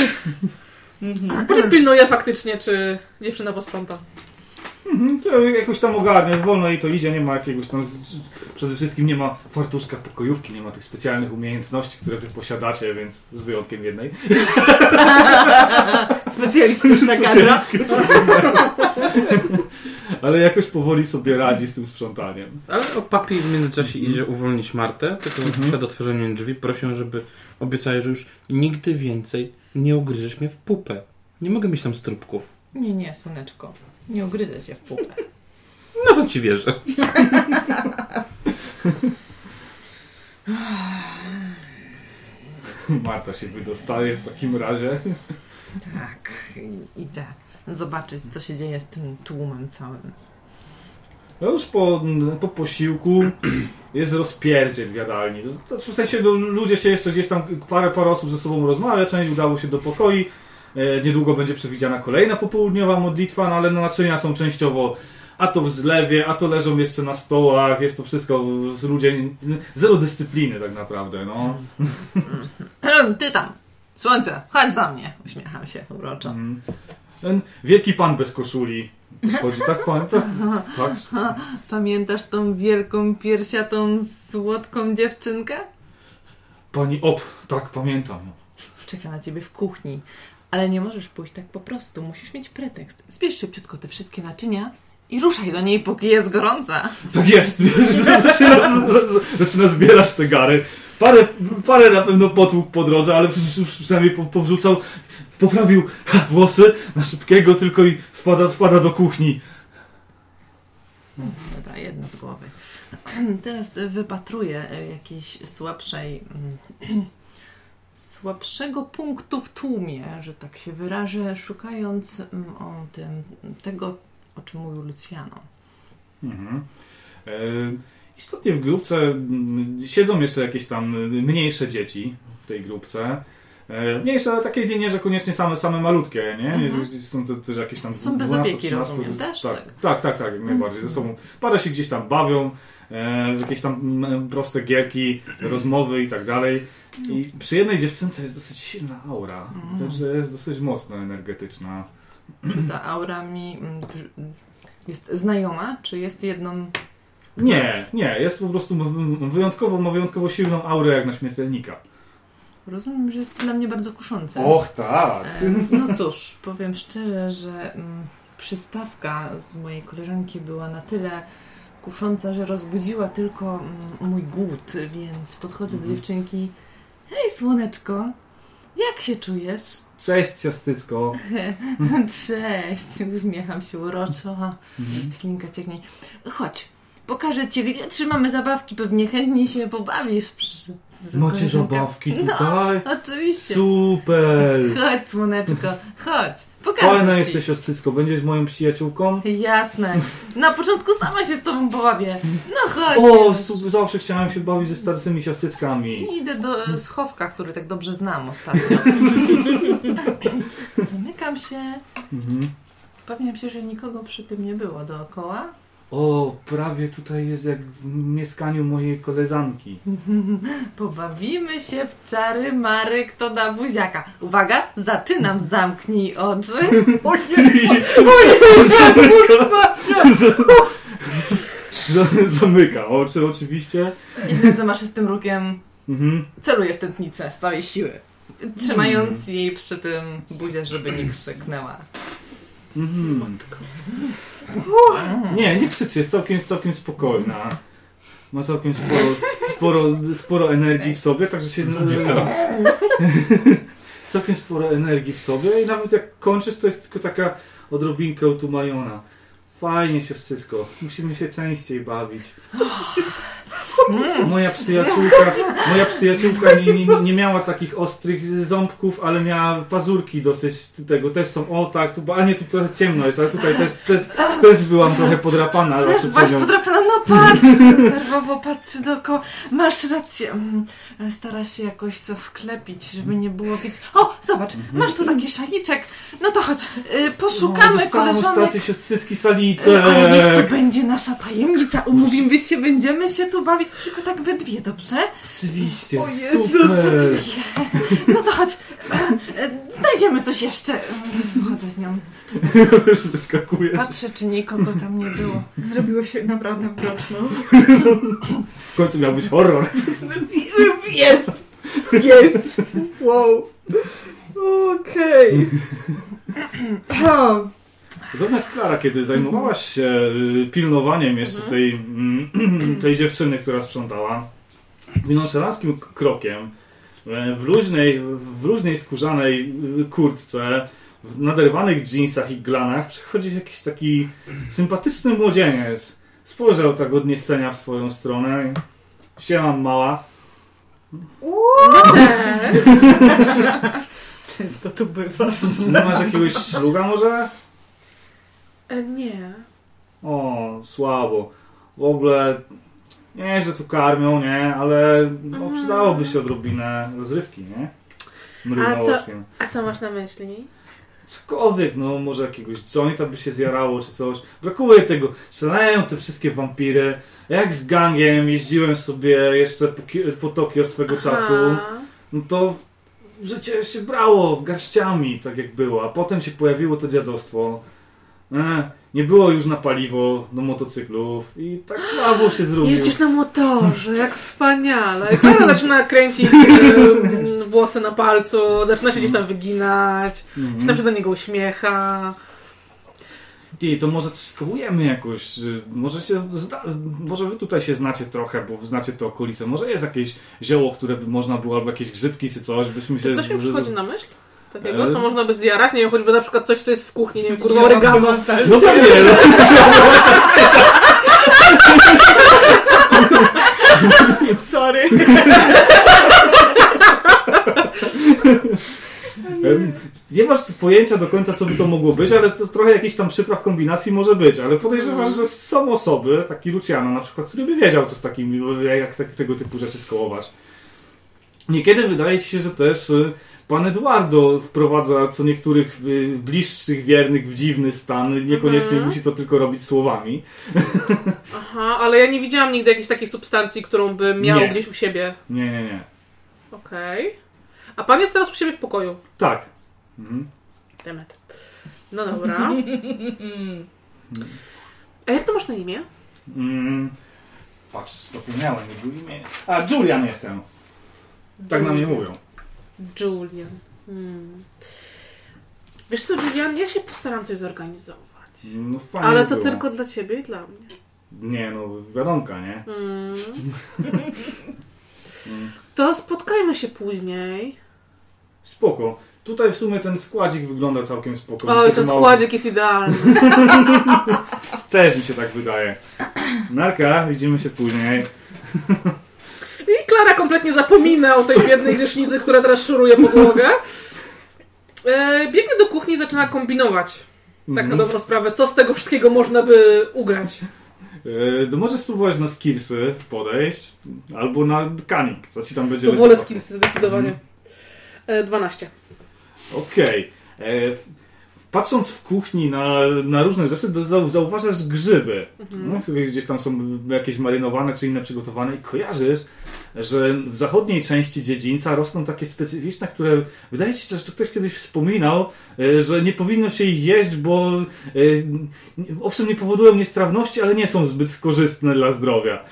Mhm. Może pilnuje faktycznie, czy dziewczyna posprząta. Mhm, to jakoś tam ogarnia, wolno jej to idzie, nie ma jakiegoś tam, z- przede wszystkim nie ma fartuszka pokojówki, nie ma tych specjalnych umiejętności, które wy posiadacie, więc z wyjątkiem jednej. Specjalistyczna kadra. Ale jakoś powoli sobie radzi z tym sprzątaniem. Ale o papi w międzyczasie idzie uwolnić Martę, tylko Mhm. przed otworzeniem drzwi prosię, żeby obiecała, że już nigdy więcej nie ugryziesz mnie w pupę. Nie mogę mieć tam strupków. Nie, nie, słoneczko. Nie ugryzę cię w pupę. No to ci wierzę. Marta się wydostaje w takim razie. Tak, idę zobaczyć, co się dzieje z tym tłumem całym. No już po, po posiłku jest rozpierdziel w jadalni. W sensie no, ludzie się jeszcze gdzieś tam, parę, parę osób ze sobą rozmawia, część udało się do pokoi. E, niedługo będzie przewidziana kolejna popołudniowa modlitwa, no ale naczynia są częściowo a to w zlewie, a to leżą jeszcze na stołach, jest to wszystko, ludzie, zero dyscypliny tak naprawdę, no. Ty tam, słońce, chodź do mnie. Uśmiecham się uroczo. Mm. Ten wielki pan bez koszuli chodzi, tak pan? Tak, tak. Pamiętasz tą wielką, piersiatą, słodką dziewczynkę? Pani Op, tak pamiętam. Czeka na ciebie w kuchni. Ale nie możesz pójść tak po prostu. Musisz mieć pretekst. Zbierz szybciutko te wszystkie naczynia i ruszaj do niej, póki jest gorąca. Tak jest. zaczyna, zaczyna zbierać te gary. Parę, parę na pewno potłuk po drodze, ale przy- przy- przynajmniej po- powrzucał, poprawił włosy na szybkiego, tylko i wpada, wpada do kuchni. Dobra, jedna z głowy. Teraz wypatruję e, jakiejś słabszej, mm, słabszego punktu w tłumie, że tak się wyrażę, szukając mm, o tym, tego, o czym mówił Luciano. Mhm. E, istotnie w grupce mm, siedzą jeszcze jakieś tam mniejsze dzieci w tej grupce. E, Mniejsze, ale takie nie, że koniecznie same, same malutkie, nie? Mhm. są to też jakieś tam Są bez 12, opieki, 13, rozumiem, też? Tak, Tak. tak, tak, tak, jak najbardziej. Ze sobą parę się gdzieś tam bawią, e, jakieś tam mm, proste gierki, rozmowy i tak dalej. I przy jednej dziewczynce jest dosyć silna aura. Mhm. Także jest dosyć mocno energetyczna. Czy ta aura mi mm, jest znajoma, czy jest jedną... Nie, nie, jest po prostu mm, wyjątkowo, ma wyjątkowo silną aurę jak na śmiertelnika. Rozumiem, że jest dla mnie bardzo kuszące. Och, tak. E, No cóż, powiem szczerze, że mm, przystawka z mojej koleżanki była na tyle kusząca, że rozbudziła tylko mm, mój głód, więc podchodzę do Mhm. dziewczynki. Hej, słoneczko, jak się czujesz? Cześć, ciastycko. Cześć, uśmiecham się uroczo. Mhm. Ślinka cieknie. Chodź, pokażę ci, gdzie trzymamy zabawki, pewnie chętnie się pobawisz. Przy, Macie zabawki No, tutaj? oczywiście. Super! Chodź, słoneczko, chodź, pokażę Fajna ci. jesteś, siostrzycko. Będziesz moją przyjaciółką? Jasne. Na początku sama się z tobą pobawię. No chodź. O, zawsze chciałem się bawić ze starszymi siostryczkami. Idę do e, schowka, który tak dobrze znam ostatnio. Zamykam się. Mhm. Upewniam się, że nikogo przy tym nie było dookoła. O, prawie tutaj jest jak w mieszkaniu mojej koleżanki. Pobawimy się w czary mary, kto da buziaka. Uwaga, zaczynam, zamknij oczy. Za- Zamyka oczy oczywiście. Jednym zamaszystym rukiem Mhm. celuję w tętnicę z całej siły. trzymając jej przy tym buzię, żeby nie krzyknęła. Mhm. Nie, nie krzyczy, jest całkiem, całkiem spokojna. Ma całkiem sporo, sporo, sporo energii w sobie, także się... całkiem sporo energii w sobie i nawet jak kończysz, to jest tylko taka odrobinkę utumajona. Fajnie się wszystko. Musimy się częściej bawić. Moja przyjaciółka, moja przyjaciółka nie, nie, nie miała takich ostrych ząbków, ale miała pazurki dosyć tego. Też są, o tak, tu, a nie, tu trochę ciemno jest, ale tutaj też, też, też byłam trochę podrapana. Też byłaś podrapana, no patrz! Nerwowo patrzy dookoła. Masz rację. Mm, Stara się jakoś zasklepić, żeby nie było widać. O, zobacz, masz tu taki szaliczek. No to chodź, y, poszukamy no, koleżanek. stację siostrzycki salice. Ale niech to będzie nasza tajemnica. Umówimy się, będziemy się tu bawić tylko tak we dwie, dobrze? Oczywiście, O Jezu, super. No to chodź. Znajdziemy coś jeszcze. Chodzę z nią. Wyskakujesz. Patrzę, czy nikogo tam nie było. Zrobiło się naprawdę mroczno. W końcu miał być horror. Jest! Jest! Wow. Okej. Okay. Natomiast Klara, kiedy zajmowałaś się y, pilnowaniem jeszcze tej, mm, tej dziewczyny, która sprzątała, nonszalanckim k- krokiem, e, w luźnej, w luźnej skórzanej y, kurtce, w naderwanych jeansach i glanach, przychodzi jakiś taki sympatyczny młodzieniec. Spojrzał tak od niechcenia w twoją stronę. Siema mała. Często tu bywa. Nie masz jakiegoś szluga może? E, nie. O, słabo. W ogóle nie, że tu karmią, nie, ale no, przydałoby się odrobinę rozrywki, nie? Mrugną A co- oczkiem. A co masz na myśli? Cokolwiek, no może jakiegoś jointa by się zjarało czy coś. Brakuje tego. Szaleją te wszystkie wampiry. Jak z gangiem jeździłem sobie jeszcze po, Ki- po Tokio swego czasu, Aha. no to w- życie się brało garściami, tak jak było, a potem się pojawiło to dziadostwo. E, nie było już na paliwo do motocyklów i tak słabo się zrobiło. Jeździsz na motorze, jak wspaniale. Klara zaczyna kręcić e, włosy na palcu, zaczyna się gdzieś tam wyginać, Mhm. się na przykład do niego uśmiecha. Ty, to może coś skołujemy jakoś. Może się zda, może wy tutaj się znacie trochę, bo znacie te okolice. Może jest jakieś zioło, które by można było, albo jakieś grzybki czy coś, byśmy się... Coś mi z- przychodzi na myśl? Takiego, E? co można by zjarać? Nie wiem, choćby na przykład coś, co jest w kuchni, nie wiem, kurwa, oregano. No pewnie, no. Sorry. Nie masz pojęcia do końca, co by to mogło być, ale to trochę jakiś tam przypraw kombinacji może być. Ale podejrzewasz, że są osoby, taki Luciano na przykład, który by wiedział, co z takim, jak tego typu rzeczy skołować. Niekiedy wydaje ci się, że też y, pan Eduardo wprowadza co niektórych y, bliższych wiernych w dziwny stan. Niekoniecznie Mhm. musi to tylko robić słowami. Aha, ale ja nie widziałam nigdy jakiejś takiej substancji, którą by miał Nie. gdzieś u siebie. Nie, nie, nie. Okej. A pan jest teraz u siebie w pokoju. Tak. Mhm. Demet. No dobra. A jak to masz na imię? Mm. Patrz, zapomniałem jego imię. A, Julian jestem. Tak na mnie mówią. Julian. Hmm. Wiesz co, Julian, ja się postaram coś zorganizować. No fajnie Ale to było. tylko dla ciebie i dla mnie. Nie, no wiadomka, nie? Hmm. Mm. To spotkajmy się później. Spoko. Tutaj w sumie ten składzik wygląda całkiem spoko. Oj, ten mało- składzik jest idealny. Też mi się tak wydaje. Narka, widzimy się później. Klara kompletnie zapomina o tej biednej grzesznicy, która teraz szuruje podłogę. E, biegnie do kuchni i zaczyna kombinować. Tak na Mhm. dobrą sprawę, co z tego wszystkiego można by ugrać. E, to możesz spróbować na skillsy podejść, albo na kanik, co ci tam będzie To wolę skillsy zdecydowanie. E, 12. Okej. E, w- Patrząc w kuchni na, na różne rzeczy, zauważasz grzyby, Mhm. no, które gdzieś tam są jakieś marynowane czy inne przygotowane i kojarzysz, że w zachodniej części dziedzińca rosną takie specyficzne, które wydaje ci się, że to ktoś kiedyś wspominał, e, że nie powinno się ich jeść, bo e, owszem nie powodują niestrawności, ale nie są zbyt korzystne dla zdrowia.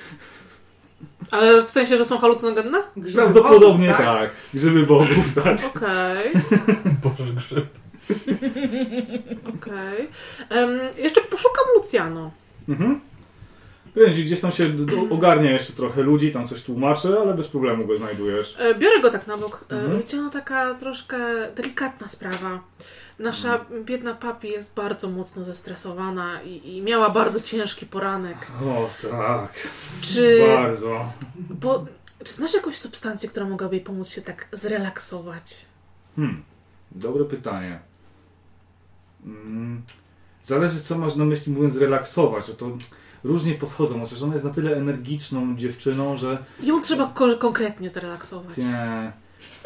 Ale w sensie, że są halucynogenne? Prawdopodobnie bogów, tak. Grzyby bogów, tak. Okej, Boże grzyb. okej. Em, Jeszcze poszukam Luciano. Mhm. Kręci, gdzieś tam się ogarnia jeszcze trochę ludzi, tam coś tłumaczy, ale bez problemu go znajdujesz. E, Biorę go tak na bok. E, Mhm. Luciano, taka troszkę delikatna sprawa. Nasza Mhm. biedna papi jest bardzo mocno zestresowana i, i miała bardzo ciężki poranek. O, tak. Czy, Bardzo. bo, czy znasz jakąś substancję, która mogłaby jej pomóc się tak zrelaksować? Hmm. Dobre pytanie. Mm. Zależy, co masz na myśli, mówiąc relaksować. Że to różnie podchodzą. Chociaż ona jest na tyle energiczną dziewczyną, że Ją trzeba ko- konkretnie zrelaksować. Nie.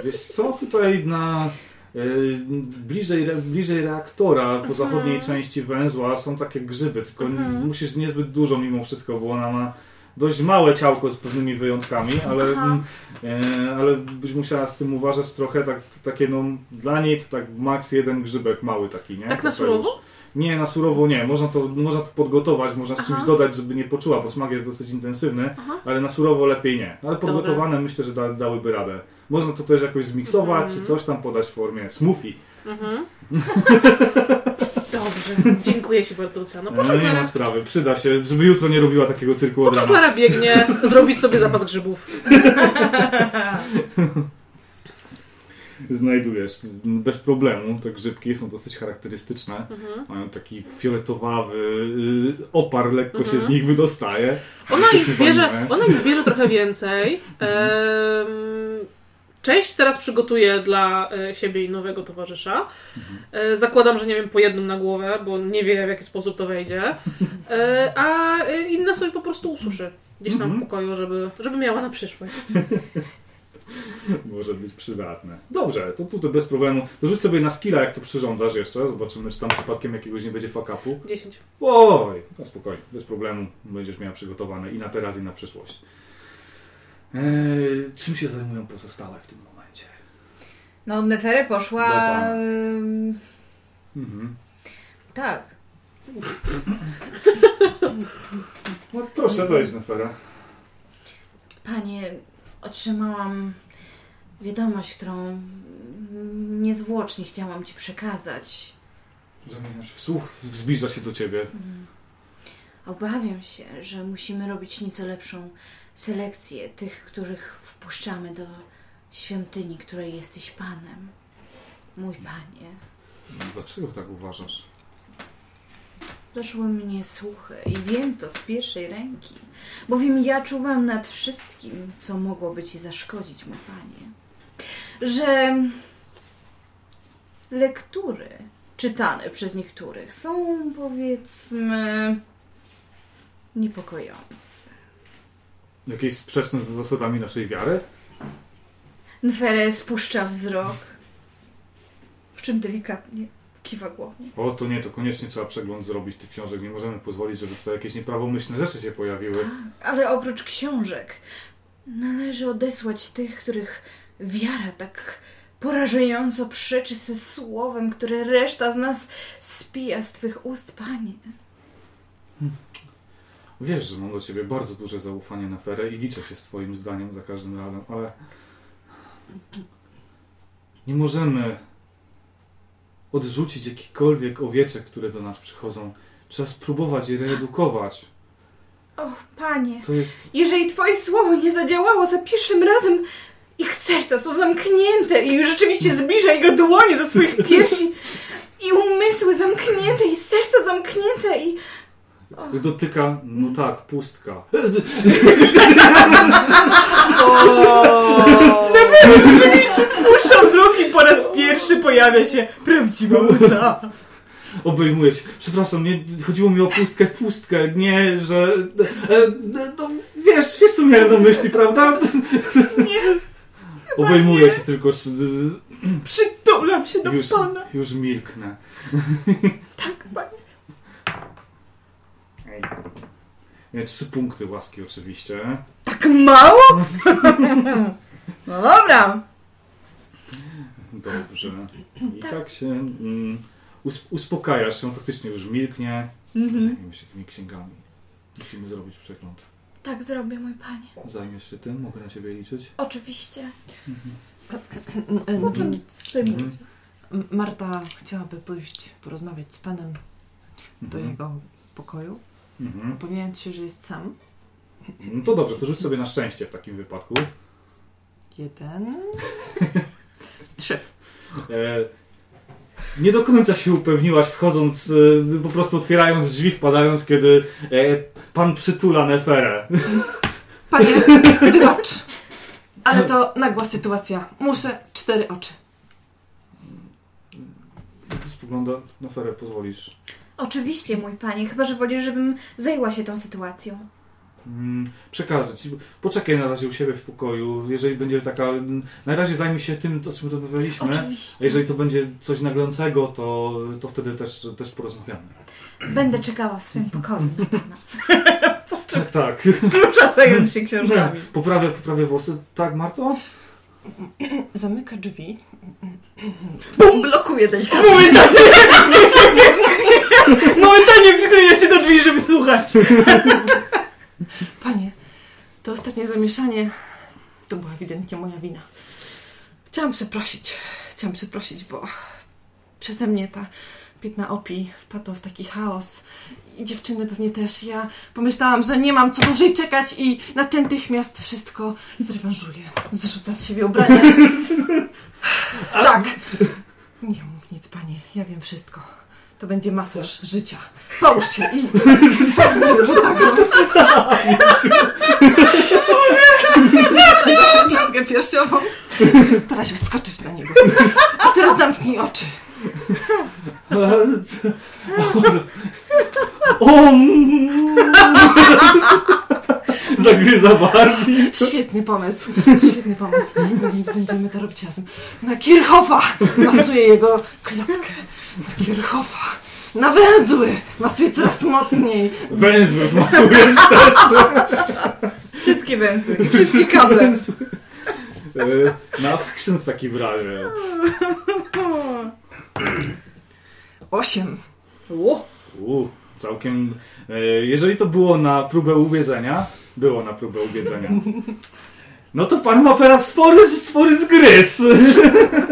Wiesz co, tutaj na y, bliżej, re- bliżej reaktora po zachodniej części węzła są takie grzyby, tylko Mhm. musisz niezbyt dużo mimo wszystko, bo ona ma dość małe ciałko z pewnymi wyjątkami, ale, mm, e, ale byś musiała z tym uważać trochę, tak, takie no, dla niej to tak maks jeden grzybek mały taki, nie? Tak na surowo? Nie, na surowo nie. Można to, można to podgotować, można z czymś Aha. dodać, żeby nie poczuła, bo smak jest dosyć intensywny, Aha. ale na surowo lepiej nie. Ale podgotowane myślę, że da, dałyby radę. Można to też jakoś zmiksować, Mhm. czy coś tam podać w formie smoothie. Mhm. Dobrze, dziękuję Ci bardzo, Luciano. No, nie ma sprawy, przyda się, żeby jutro nie robiła takiego cyrku od rana. Klara biegnie zrobić sobie zapas grzybów. Znajdujesz bez problemu. Te grzybki są dosyć charakterystyczne. Mhm. Mają taki fioletowawy y, opar, lekko się Mhm. z nich wydostaje. Ona ich Jesteśmy zbierze, ona ich zbierze trochę więcej. Em, Część teraz przygotuję dla e, siebie i nowego towarzysza. E, Zakładam, że nie wiem, po jednym na głowę, bo nie wie w jaki sposób to wejdzie. E, A inne sobie po prostu ususzy gdzieś tam w Mhm. pokoju, żeby, żeby miała na przyszłość. Może być przydatne. Dobrze, to tutaj bez problemu. To rzuć sobie na skilla, jak to przyrządzasz jeszcze. Zobaczymy, czy tam przypadkiem jakiegoś nie będzie fuck-upu. 10. Oj, no spokojnie, bez problemu. Będziesz miała przygotowane i na teraz, i na przyszłość. Eee, czym się zajmują pozostałe w tym momencie? No, Neferę poszła... Mhm. tak. No proszę, wejdź na ferę. Panie, otrzymałam wiadomość, którą niezwłocznie chciałam Ci przekazać. Zamieniasz się w słuch, zbliża się do ciebie. Obawiam się, że musimy robić nieco lepszą selekcję tych, których wpuszczamy do świątyni, której jesteś panem. Mój panie. Dlaczego tak uważasz? Doszły mnie słuchy i wiem to z pierwszej ręki, bowiem ja czuwam nad wszystkim, co mogłoby ci zaszkodzić, mój panie. Że lektury czytane przez niektórych są, powiedzmy, niepokojące. Jakieś sprzeczne z zasadami naszej wiary? Nfere spuszcza wzrok, w czym delikatnie kiwa głową. O, to nie, to koniecznie trzeba przegląd zrobić tych książek. Nie możemy pozwolić, żeby tutaj jakieś nieprawomyślne rzeczy się pojawiły. Ale oprócz książek należy odesłać tych, których wiara tak porażająco przeczy ze słowem, które reszta z nas spija z twych ust, panie. Wiesz, że mam do ciebie bardzo duże zaufanie na ferę i liczę się z twoim zdaniem za każdym razem, ale nie możemy odrzucić jakichkolwiek owieczek, które do nas przychodzą. Trzeba spróbować je reedukować. Och, panie, To jest... jeżeli twoje słowo nie zadziałało za pierwszym razem, ich serca są zamknięte i rzeczywiście zbliża jego dłonie do swoich piersi i umysły zamknięte i serca zamknięte i Dotyka, no tak, pustka. spuszcza wzrok i po raz pierwszy pojawia się prawdziwa łza. Obejmuję cię. Przepraszam, nie, chodziło mi o pustkę, pustkę, nie, że... E, no, wiesz, wiesz co miałem na myśli, prawda? Nie, Obejmuję cię tylko... z- przytulam się do Już, pana. już milknę. Tak, panie. Nie, trzy punkty łaski oczywiście. Tak mało? No dobra. Dobrze. I tak się mm, us, uspokajasz się, faktycznie już milknie. Mhm. Zajmijmy się tymi księgami. Musimy zrobić przegląd. Tak zrobię, mój panie. Zajmiesz się tym? Mogę na ciebie liczyć? Oczywiście. E, Więc Mhm. M- Marta chciałaby pójść porozmawiać z panem do Mhm. jego pokoju, Mhm. upewniając się, że jest sam. No to dobrze, to rzuć sobie na szczęście w takim wypadku. Jeden. Trzy. E, nie do końca się upewniłaś, wchodząc, e, po prostu otwierając drzwi, wpadając, kiedy e, pan przytula Neferę. Panie, wybacz. Ale to nagła sytuacja. Muszę cztery oczy. Spogląda Neferę, pozwolisz. Oczywiście, mój panie, chyba że wolisz, żebym zajęła się tą sytuacją. Mm, Przekażę ci. Poczekaj na razie u siebie w pokoju. Jeżeli będzie taka. Na razie zajmij się tym, o czym rozmawialiśmy. A Oczywiście. jeżeli to będzie coś naglącego, to, to wtedy też, też porozmawiamy. Będę czekała w swoim pokoju na pana. Tak, tak. Klucza zająć się książkami. Poprawię, poprawię włosy. Tak, Marto? Zamyka drzwi. Blokuje delikatnie. Momentalnie, momentalnie przykleja się do drzwi, żeby słuchać. Panie, to ostatnie zamieszanie to była ewidentnie moja wina. Chciałam przeprosić. Chciałam przeprosić, bo przeze mnie ta piętna opi wpadła w taki chaos. I dziewczyny pewnie też. Ja pomyślałam, że nie mam co dłużej czekać i natychmiast wszystko zrewanżuję. Zrzucę z siebie ubrania. tak. Nie mów nic, panie. Ja wiem wszystko. To będzie masaż życia. Połóż się i... Go. Klatkę piersiową. Stara się wskoczyć na niego. A teraz zamknij oczy. Zagryza barki. Świetny pomysł. Świetny pomysł. No więc będziemy to robić razem. Na Kirchhoffa masuje jego klatkę. Na Kirchhoffa. Na węzły masuje coraz mocniej. Węzły wmasujesz też. Wszystkie węzły. Wszystkie kable. Na fiction w takim razie. Osiem. O, U, całkiem. E, jeżeli to było na próbę uwiedzenia, było na próbę uwiedzenia. No to pan ma teraz spory, spory zgryz.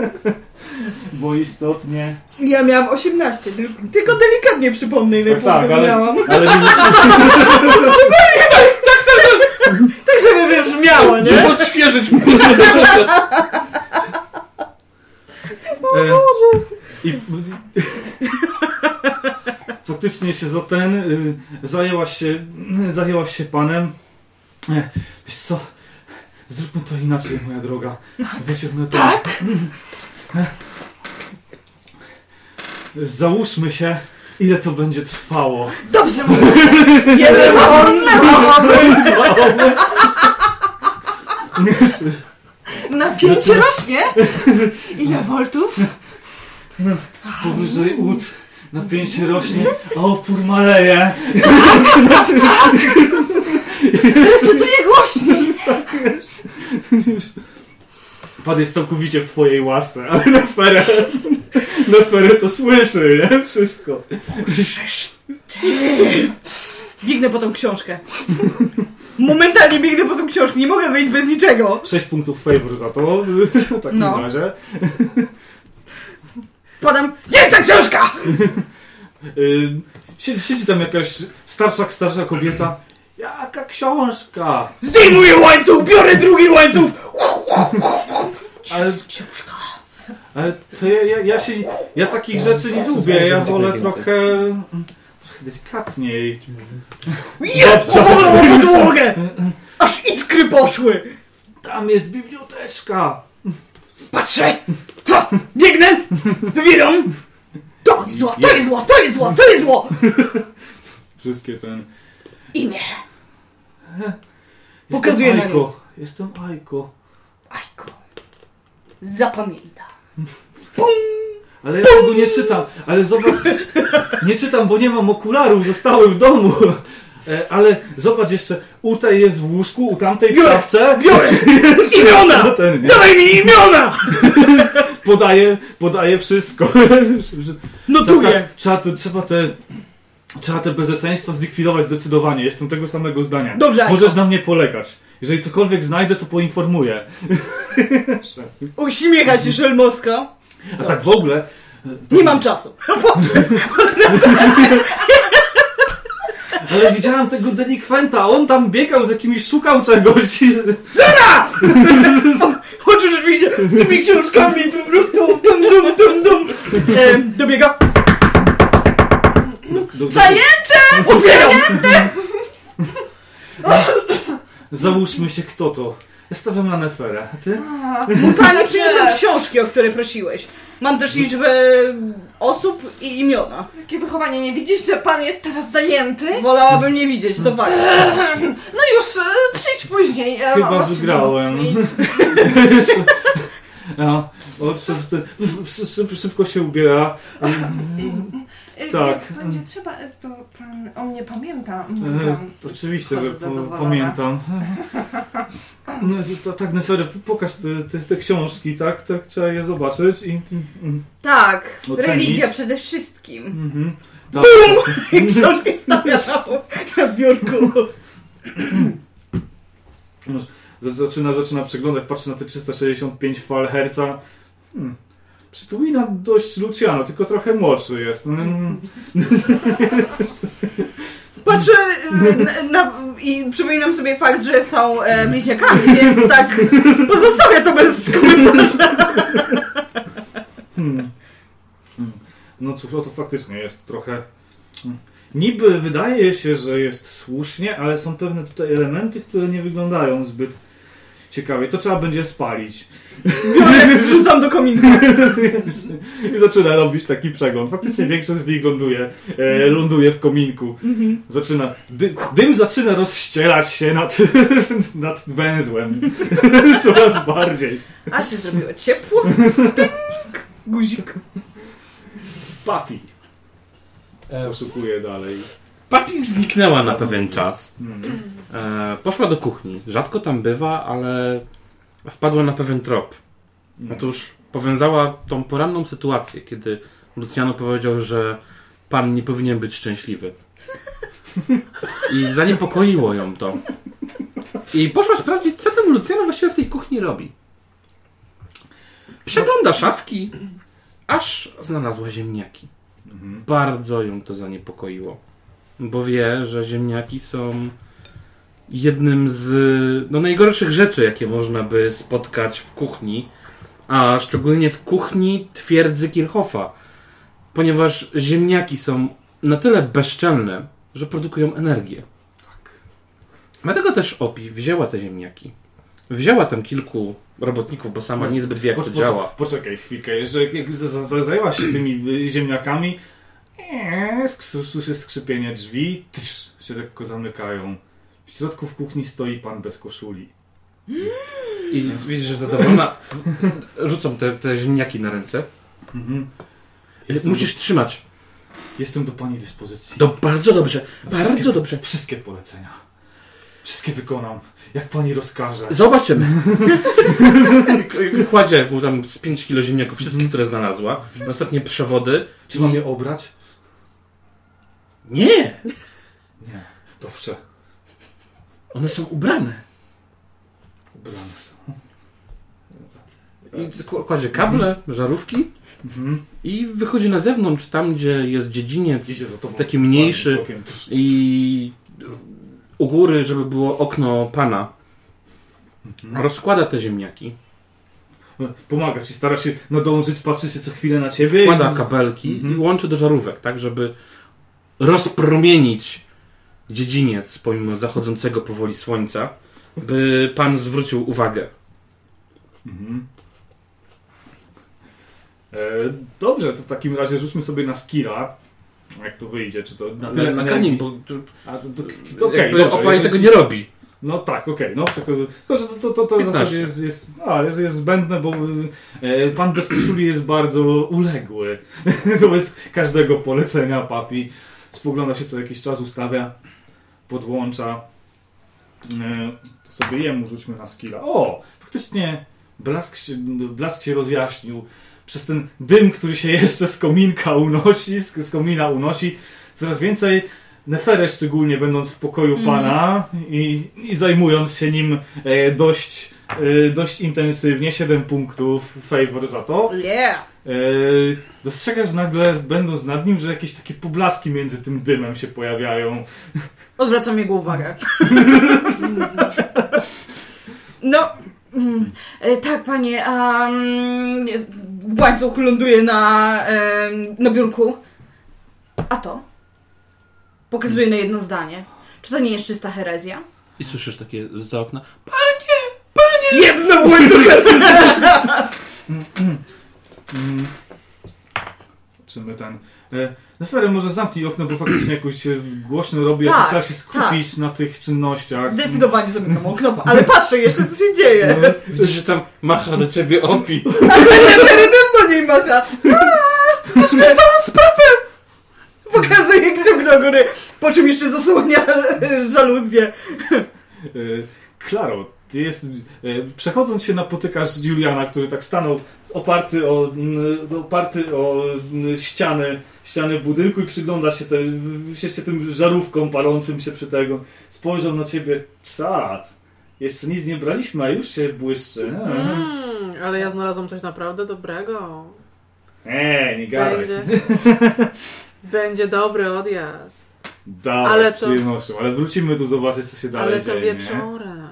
Bo istotnie. Ja miałam 18, tylko, delikatnie przypomnę, ile Tak, tak, ale, miałam. ale nie, Tak, żeby wybrzmiało, nie? Żeby odświeżyć mu E, I faktycznie się za ten y, zajęłaś się, zajęłaś się panem. E, wiesz co? Zróbmy to inaczej, moja droga. Wyciągnę to. Tak? Załóżmy się, ile to będzie trwało. Dobrze mówię. Jeden Na pięć rośnie? Ile Powyżej ud napięcie rośnie, a opór maleje. Recytuję głośniej. Pan jest całkowicie w twojej łasce, ale na ferę, na ferę to słyszy, nie? Wszystko. Biegnę po tą książkę. Momentalnie biegnę po tą książkę, nie mogę wyjść bez niczego. 6 punktów favor za to, w takim No. razie. Podam, gdzie jest ta książka? Y, siedzi, siedzi tam jakaś starsza, starsza kobieta. Jaka książka? Zdejmuję łańcuch, biorę drugi łańcuch. Ale, Książka. ale to ja, ja, ja się, ja takich rzeczy nie lubię, ja wolę trochę, trochę delikatniej. Jest, powolą podłogę. Aż iskry poszły. Tam jest biblioteczka. Patrzę! Ha! Biegnę! Wybieram! To jest zło, to jest zło, to jest zło, to jest zło! Wszystkie ten... Imię. Pokazuję na Ajko. Jestem Ajko. Ajko. Zapamięta. Ale ja tego nie czytam. Ale zobacz, nie czytam, bo nie mam okularów, zostały w domu. E, Ale zobacz jeszcze, u tej jest w łóżku, u tamtej w szafce. biorę! Imiona! Ten? Dawaj mi imiona! Podaje, podaje wszystko. Notuję. tak, trzeba, te, trzeba te Trzeba te bezeceństwa zlikwidować zdecydowanie. Jestem tego samego zdania. Dobrze. Możesz na mnie polegać. Jeżeli cokolwiek znajdę, to poinformuję. Uśmiecha się szelmoska. A tak w ogóle... to Nie mam czasu. Ale widziałem tego delikwenta, on tam biegał z jakimiś, szukał czegoś. i- Chodź rzeczywiście z tymi książkami po prostu dum dum dum dum. E, dobiega. Do- do- Zajęte! Otwieram! Załóżmy się, kto to. Ja stawiam na Neferę, a ty? Pani przyniosła książki, o które prosiłeś. Mam też liczbę osób i imiona. Jakie wychowanie, nie widzisz, że pan jest teraz zajęty? Wolałabym nie widzieć, to fakt. No już, e, przyjdź później. e, Chyba masz wygrałem. i- No, o, szyb, szyb, szybko się ubiera. E, Tak. Jak będzie trzeba, e, to pan o mnie pamięta. E, oczywiście, że po, pamiętam. No, to, tak, Nefery, pokaż te, te, te książki, tak? Tak, trzeba je zobaczyć i... Tak, Ocenić. religia przede wszystkim. Mhm. Tak. Książki stawia na, na biurku. Zaczyna, zaczyna przeglądać, patrzy na te 365 fal herca. Hmm. Przypomina dość Luciano, tylko trochę młodszy jest. Mm. Patrzę na, na, i przypominam sobie fakt, że są e, bliźniakami, więc tak pozostawię to bez komentarza. Hmm. Hmm. No cóż, no to faktycznie jest trochę... hmm. Niby wydaje się, że jest słusznie, ale są pewne tutaj elementy, które nie wyglądają zbyt ciekawie. To trzeba będzie spalić. Biorę, wrzucam do kominku. I zaczyna robić taki przegląd. Faktycznie większość z nich ląduje, e, ląduje w kominku. Zaczyna, dy, dym zaczyna rozścierać się nad, nad węzłem. Coraz bardziej. A się zrobiło ciepło. Guzik. Papi. E, Poszukuje dalej. Papi zniknęła na pewien czas. Hmm. E, poszła do kuchni. Rzadko tam bywa, ale wpadła na pewien trop. Otóż powiązała tą poranną sytuację, kiedy Luciano powiedział, że pan nie powinien być szczęśliwy. I zaniepokoiło ją to. I poszła sprawdzić, co ten Luciano właściwie w tej kuchni robi. Przegląda szafki, aż znalazła ziemniaki. Mhm. Bardzo ją to zaniepokoiło, bo wie, że ziemniaki są jednym z no, najgorszych rzeczy, jakie można by spotkać w kuchni, a szczególnie w kuchni twierdzy Kirchhoffa, ponieważ ziemniaki są na tyle bezczelne, że produkują energię. Dlatego też Opi wzięła te ziemniaki. Wzięła tam kilku robotników, bo sama niezbyt wie, jak to Poczekaj, działa. Poczekaj chwilkę, że jak za- za- za- zajęłaś się tymi y, ziemniakami, słyszę skrzypienie drzwi, tysz, się lekko zamykają. W środku w kuchni stoi pan bez koszuli. I widzisz, że zadowolona. Rzucą te, te ziemniaki na ręce. Mhm. Musisz trzymać. Jestem do pani dyspozycji. To bardzo dobrze, Wszystkie- bardzo dobrze. Wszystkie polecenia. Wszystkie wykonam, jak pani rozkaże. Zobaczymy. Kładzie mu tam z 5 kilo ziemniaków, wszystkie, które znalazła. Ostatnie przewody. Czy mam je obrać? Nie! Nie. Dobrze. One są ubrane. Ubrane są. I kł- kładzie kable, żarówki Mhm. i wychodzi na zewnątrz, tam gdzie jest dziedziniec Idzie za tobą. Taki mniejszy Bokiem. I u góry, żeby było okno pana. Mhm. Rozkłada te ziemniaki, Pomaga ci, stara się nadążyć, patrzy się co chwilę na ciebie. wkłada kabelki Mhm. i łączy do żarówek, tak, żeby rozpromienić dziedziniec pomimo zachodzącego powoli słońca, by pan zwrócił uwagę. Mhm. E, dobrze, to w takim razie rzućmy sobie na skilla. Jak to wyjdzie, czy to na tyle Na, bo A, to, to, to, okej, jakby dobrze, jeżeli- tego nie robi. No tak, okej, no przekaz- Tylko, że to, to, to w 15. zasadzie jest, jest, a, jest, jest zbędne, bo e, pan bez koszuli jest bardzo uległy wobec każdego polecenia papi. Spogląda się co jakiś czas, ustawia, podłącza. E, to sobie jemu rzućmy na skilla. O, faktycznie blask się, blask się rozjaśnił. Przez ten dym, który się jeszcze z kominka unosi, z, komina unosi, coraz więcej Neferę szczególnie będąc w pokoju pana i, i zajmując się nim e, dość, dość intensywnie, 7 punktów favor za to. Yeah! E, dostrzegasz nagle, będąc nad nim, że jakieś takie poblaski między tym dymem się pojawiają. Odwracam jego uwagę. No, mm, e, tak, panie, a mm, łańcuch ląduje na, em, na biurku. A to? Pokazuje na jedno zdanie. Czy to nie jest czysta herezja? I słyszysz takie za okna. Łańcuch! Mm. Czy my ten... E, Nefery, może zamknij okno, bo faktycznie jakoś się głośno robi, a Tak, to trzeba się skupić na tych czynnościach. Zdecydowanie zamykam okno, ale patrzę jeszcze, co się dzieje. No, Widzisz, że tam macha do ciebie opi. Nefery też do niej macha. Rozwiązałam sprawę! Pokazuje kciuk do góry, po czym jeszcze zasłania żaluzję. E, Klaro, ty jest, e, przechodząc się napotykasz Juliana, który tak stanął oparty o, oparty o ściany budynku i przygląda się, te, się, się tym żarówką palącym się przy tego. Spojrzał na ciebie, czad, jeszcze nic nie braliśmy, a już się błyszczy. Mm, ale ja znalazłam coś naprawdę dobrego. Eee, nie gadaj. Będzie, będzie dobry odjazd. Dawaj, Ale z to- przyjemnością, ale wrócimy tu zobaczyć, co się dalej Ale to dzieje. wieczorem. Nie?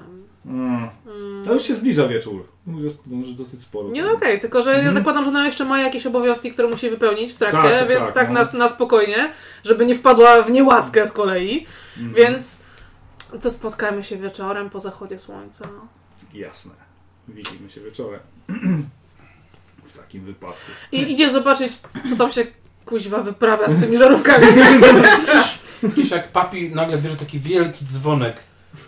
Mm. Mm. A już się zbliża wieczór. Już, dosyć sporo. Nie, no okej, tylko że ja Mhm. zakładam, że ona jeszcze ma jakieś obowiązki, które musi wypełnić w trakcie, Tak, więc tak, tak, no. na, na spokojnie, żeby nie wpadła w niełaskę z kolei. Mhm. Więc to spotkajmy się wieczorem po zachodzie słońca. Jasne. Widzimy się wieczorem. w takim wypadku. I idzie zobaczyć, co tam się kuźwa wyprawia z tymi żarówkami. Widzisz, jak papi nagle bierze taki wielki dzwonek,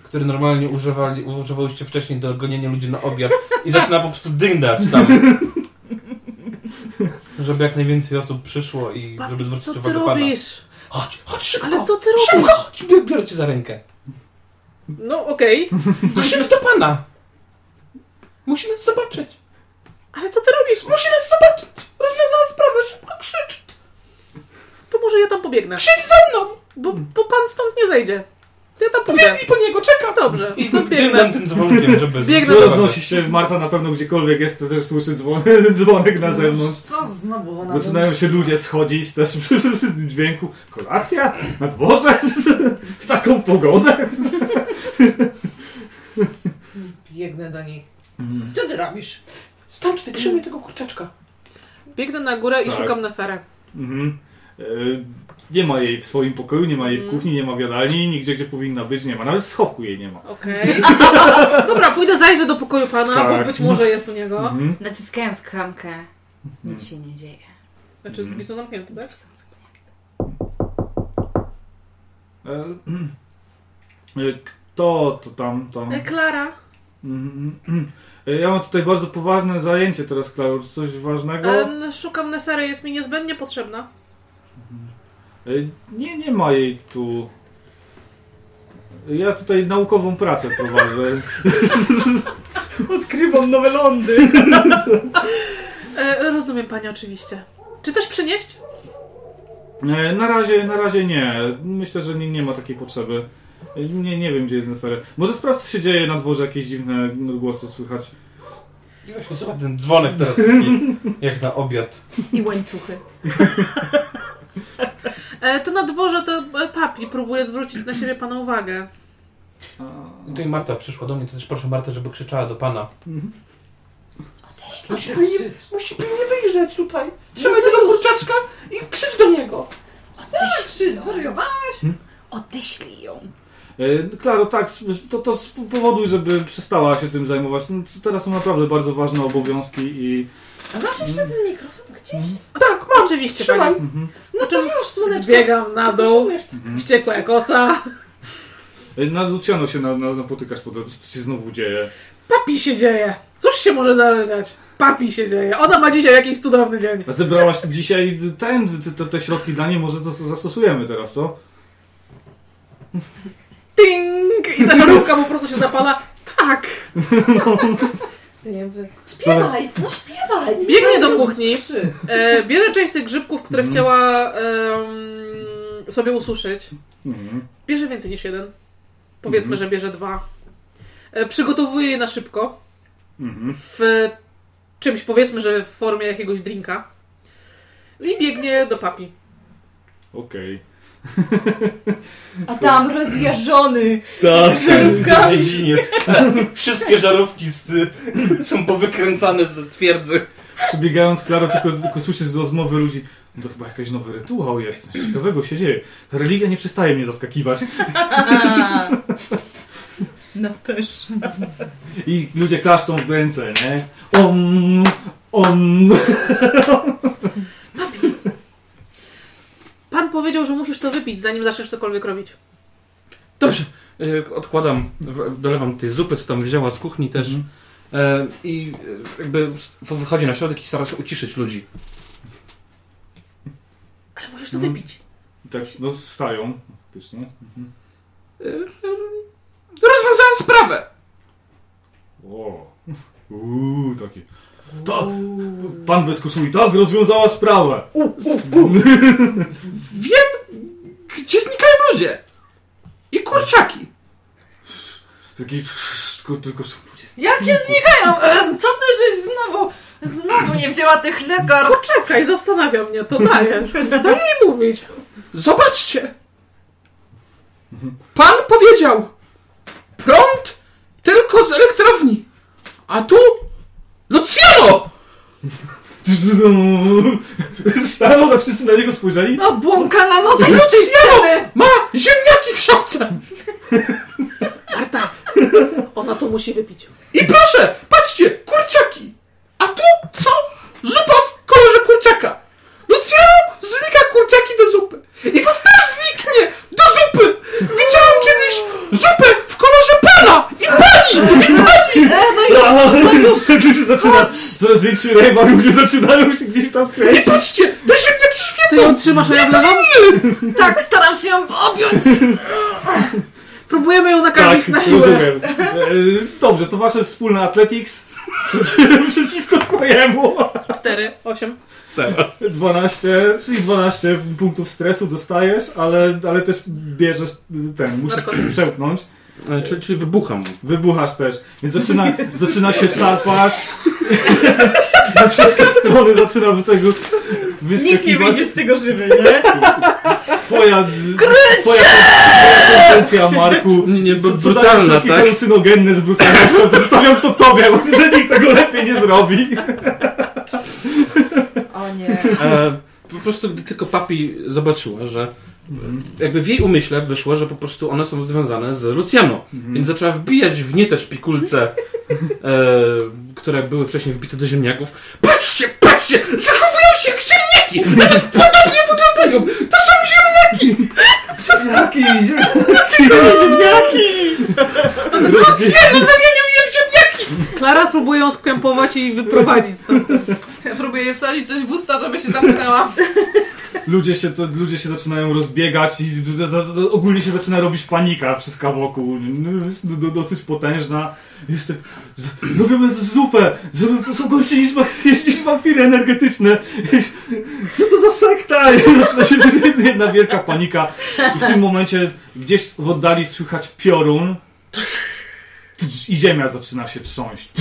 który normalnie używali, używałyście wcześniej do gonienia ludzi na obiad i zaczyna po prostu dyndać tam. Żeby jak najwięcej osób przyszło i żeby Papi, zwrócić co ty uwagę pana. robisz? Chodź, chodź szybko! Ale co ty Szybko, robisz? chodź, biorę, biorę cię za rękę. No okej, Musimy do pana! Musimy zobaczyć! ale co ty robisz? Musimy zobaczyć! Rozwiązana sprawę, szybko krzycz! To może ja tam pobiegnę, Krzycz za mną! bo, bo pan stąd nie zejdzie. Ja tam pójdę. Biegnij po niego, czekam! Dobrze, I to biegnę. tym dzwonkiem, żeby... Biegnę do- roznosi się Marta na pewno gdziekolwiek jest, to też słyszy dzwon, dzwonek na zewnątrz. Co znowu ona Zaczynają się ludzie schodzić też przy dźwięku. Kolacja? Na dworze? W taką pogodę? Biegnę do niej. Co ty robisz? Stań tutaj, trzymaj tego kurczaczka. Biegnę na górę i Tak. szukam Neferę. Mhm. E, Nie ma jej w swoim pokoju, nie ma jej w Mm. kuchni, nie ma w jadalni, nigdzie gdzie powinna być nie ma. Nawet w schowku jej nie ma. Okej. Dobra, pójdę, zajrzę do pokoju pana, Tak. bo być może jest u niego. Mhm. Naciskając klamkę, nic się nie dzieje. Znaczy, Mhm. drzwi są zamknięte, tak? E, e, Kto to tam? tam? E, Klara, Mhm, mhm. E, Ja mam tutaj bardzo poważne zajęcie teraz, Klaus. Coś ważnego? em, szukam Nefery, jest mi niezbędnie potrzebna. E, Nie, nie ma jej tu. Ja tutaj naukową pracę prowadzę. Odkrywam nowe lądy. E, rozumiem pani oczywiście. Czy coś przynieść? E, Na razie, na razie nie. Myślę, że nie, nie ma takiej potrzeby. E, Nie, nie wiem, gdzie jest Nefery. Może sprawdź, co się dzieje na dworze, jakieś dziwne odgłosy słychać. I właśnie zobacz ten dzwonek teraz taki, jak na obiad. I łańcuchy. E, to na dworze to e, papi próbuje zwrócić na siebie pana uwagę. I tutaj Marta przyszła do mnie, to też proszę Martę, żeby krzyczała do pana. Musi Musi pilnie, musi pilnie wyjrzeć tutaj. Trzymaj tego kurczaczka i krzycz do niego. Starczy, zwariowałaś? Odeślij ją. E, Klaro, tak, to, to spowoduj, żeby przestała się tym zajmować. No, teraz są naprawdę bardzo ważne obowiązki i... A masz jeszcze ten mikrofon gdzieś? Tak, mam oczywiście Trzymaj. Mhm. No to już, słoneczko. Zbiegam na dół, wściekła jak osa. Na Luciano się na, na, napotykasz po drodze, co się znowu dzieje. Papi się dzieje. Cóż się może zależeć? Papi się dzieje. Ona ma dzisiaj jakiś cudowny dzień. A zebrałaś dzisiaj ten, te, te, te środki dla niej, może to zastosujemy teraz, co? Ting! I ta żarówka po prostu się zapala. Tak. Ty nie wy... Śpiewaj, no śpiewaj. Biegnie do kuchni. Trzy. E, bierze część tych grzybków, które Mhm. chciała em, sobie ususzyć, Mhm. bierze więcej niż jeden. Powiedzmy, że bierze dwa. E, Przygotowuje je na szybko. Mhm. w czymś, powiedzmy, że w formie jakiegoś drinka. I biegnie do papi. Okej. A tam rozjażony. Tak, Żarówkami. dziedziniec. Wszystkie żarówki z, są powykręcane z twierdzy. Przebiegając Klaro, tylko, tylko słyszysz z rozmowy ludzi, no to chyba jakiś nowy rytuał jest, coś ciekawego się dzieje. Ta religia nie przestaje mnie zaskakiwać. Nas też. I ludzie klaszczą w ręce, nie? Om, om. Pan powiedział, że musisz to wypić, zanim zaczniesz cokolwiek robić. Dobrze, e, odkładam, w- dolewam tej zupy, co tam wzięła z kuchni też. Mhm. E, I e, jakby wychodzi na środek i stara się uciszyć ludzi. Ale musisz to No. wypić. Tak, no stają, faktycznie. Mhm. E, Rozwiązałem sprawę! O. Uuu, takie. To, pan bez koszuli, tak, rozwiązała sprawę. U, u, u. Wiem, gdzie znikają ludzie! I kurczaki! Taki, tylko, tylko ludzie Jakie znikają? Co ty, żeś znowu, znowu nie wzięła tych lekarstw? Poczekaj, zastanawia mnie, to dajesz. Daj jej mówić. Zobaczcie! Pan powiedział! Prąd tylko z elektrowni! A tu Luciano! Stało, a wszyscy na niego spojrzeli. No błąka na nosach z tej strony! Ma ziemniaki w szafce! Marta, ona to musi wypić. I proszę, patrzcie, kurczaki! A tu co? Zupa w kolorze kurczaka! Luciano znika kurczaki do zupy! I was też zniknie do zupy! Widziałem kiedyś zupę w kolorze pana! I pani! I pani! No już, no już! Się zaczyna coraz większy rejwa, ludzie zaczynają się gdzieś tam kręcić. patrzcie, te ziemniaki Ty ją świecą! trzymasz, a ja wlewam? Tak, staram się ją objąć! Próbujemy ją nakarmić Tak, na siłę. rozumiem. E, Dobrze, to wasze wspólne athletics przeciw- przeciwko twojemu. Cztery, osiem. 12, czyli 12 punktów stresu dostajesz, ale, ale też bierzesz ten, musisz Narkotyk. przełknąć. E, Czyli, czyli wybucham. Wybuchasz też, więc zaczyna, zaczyna się szarpać. Na wszystkie strony zaczyna do tego Nikt nie wyskakiwać. wyjdzie z tego żywy, nie? Twoja, twoja konwencja, Marku. Nie, nie, co, brutalna, tak? halucynogenne z brutalnością, to zostawiam to tobie, bo nikt tego lepiej nie zrobi. O nie. E, po prostu gdy tylko papi zobaczyła, że jakby w jej umyśle wyszło, że po prostu one są związane z Luciano. Więc zaczęła wbijać w nie te szpikulce, e, które były wcześniej wbite do ziemniaków. Patrzcie, patrzcie! Zachowują się jak ziemniaki! Nawet podobnie wyglądają! To są ziemniaki! Jaki? Ziemniaki! Luciano zamienił je w ziemniaki! Klara próbuje ją skrępować i wyprowadzić stąd. Ja próbuję jej wsadzić coś w usta, żeby się zamknęła. Ludzie się, to, ludzie się zaczynają rozbiegać i ogólnie się zaczyna robić panika wszystka wokół. No, Jest do, do, dosyć potężna. Jest tak, z, robimy z- zupę! Zrobimy, to są gorsze niż, niż wampiry energetyczne. Co to za sekta? Zaczyna się jedna wielka panika. I w tym momencie gdzieś w oddali słychać piorun. I ziemia zaczyna się trząść.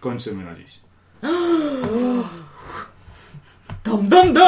Kończymy na dziś. Dum dum.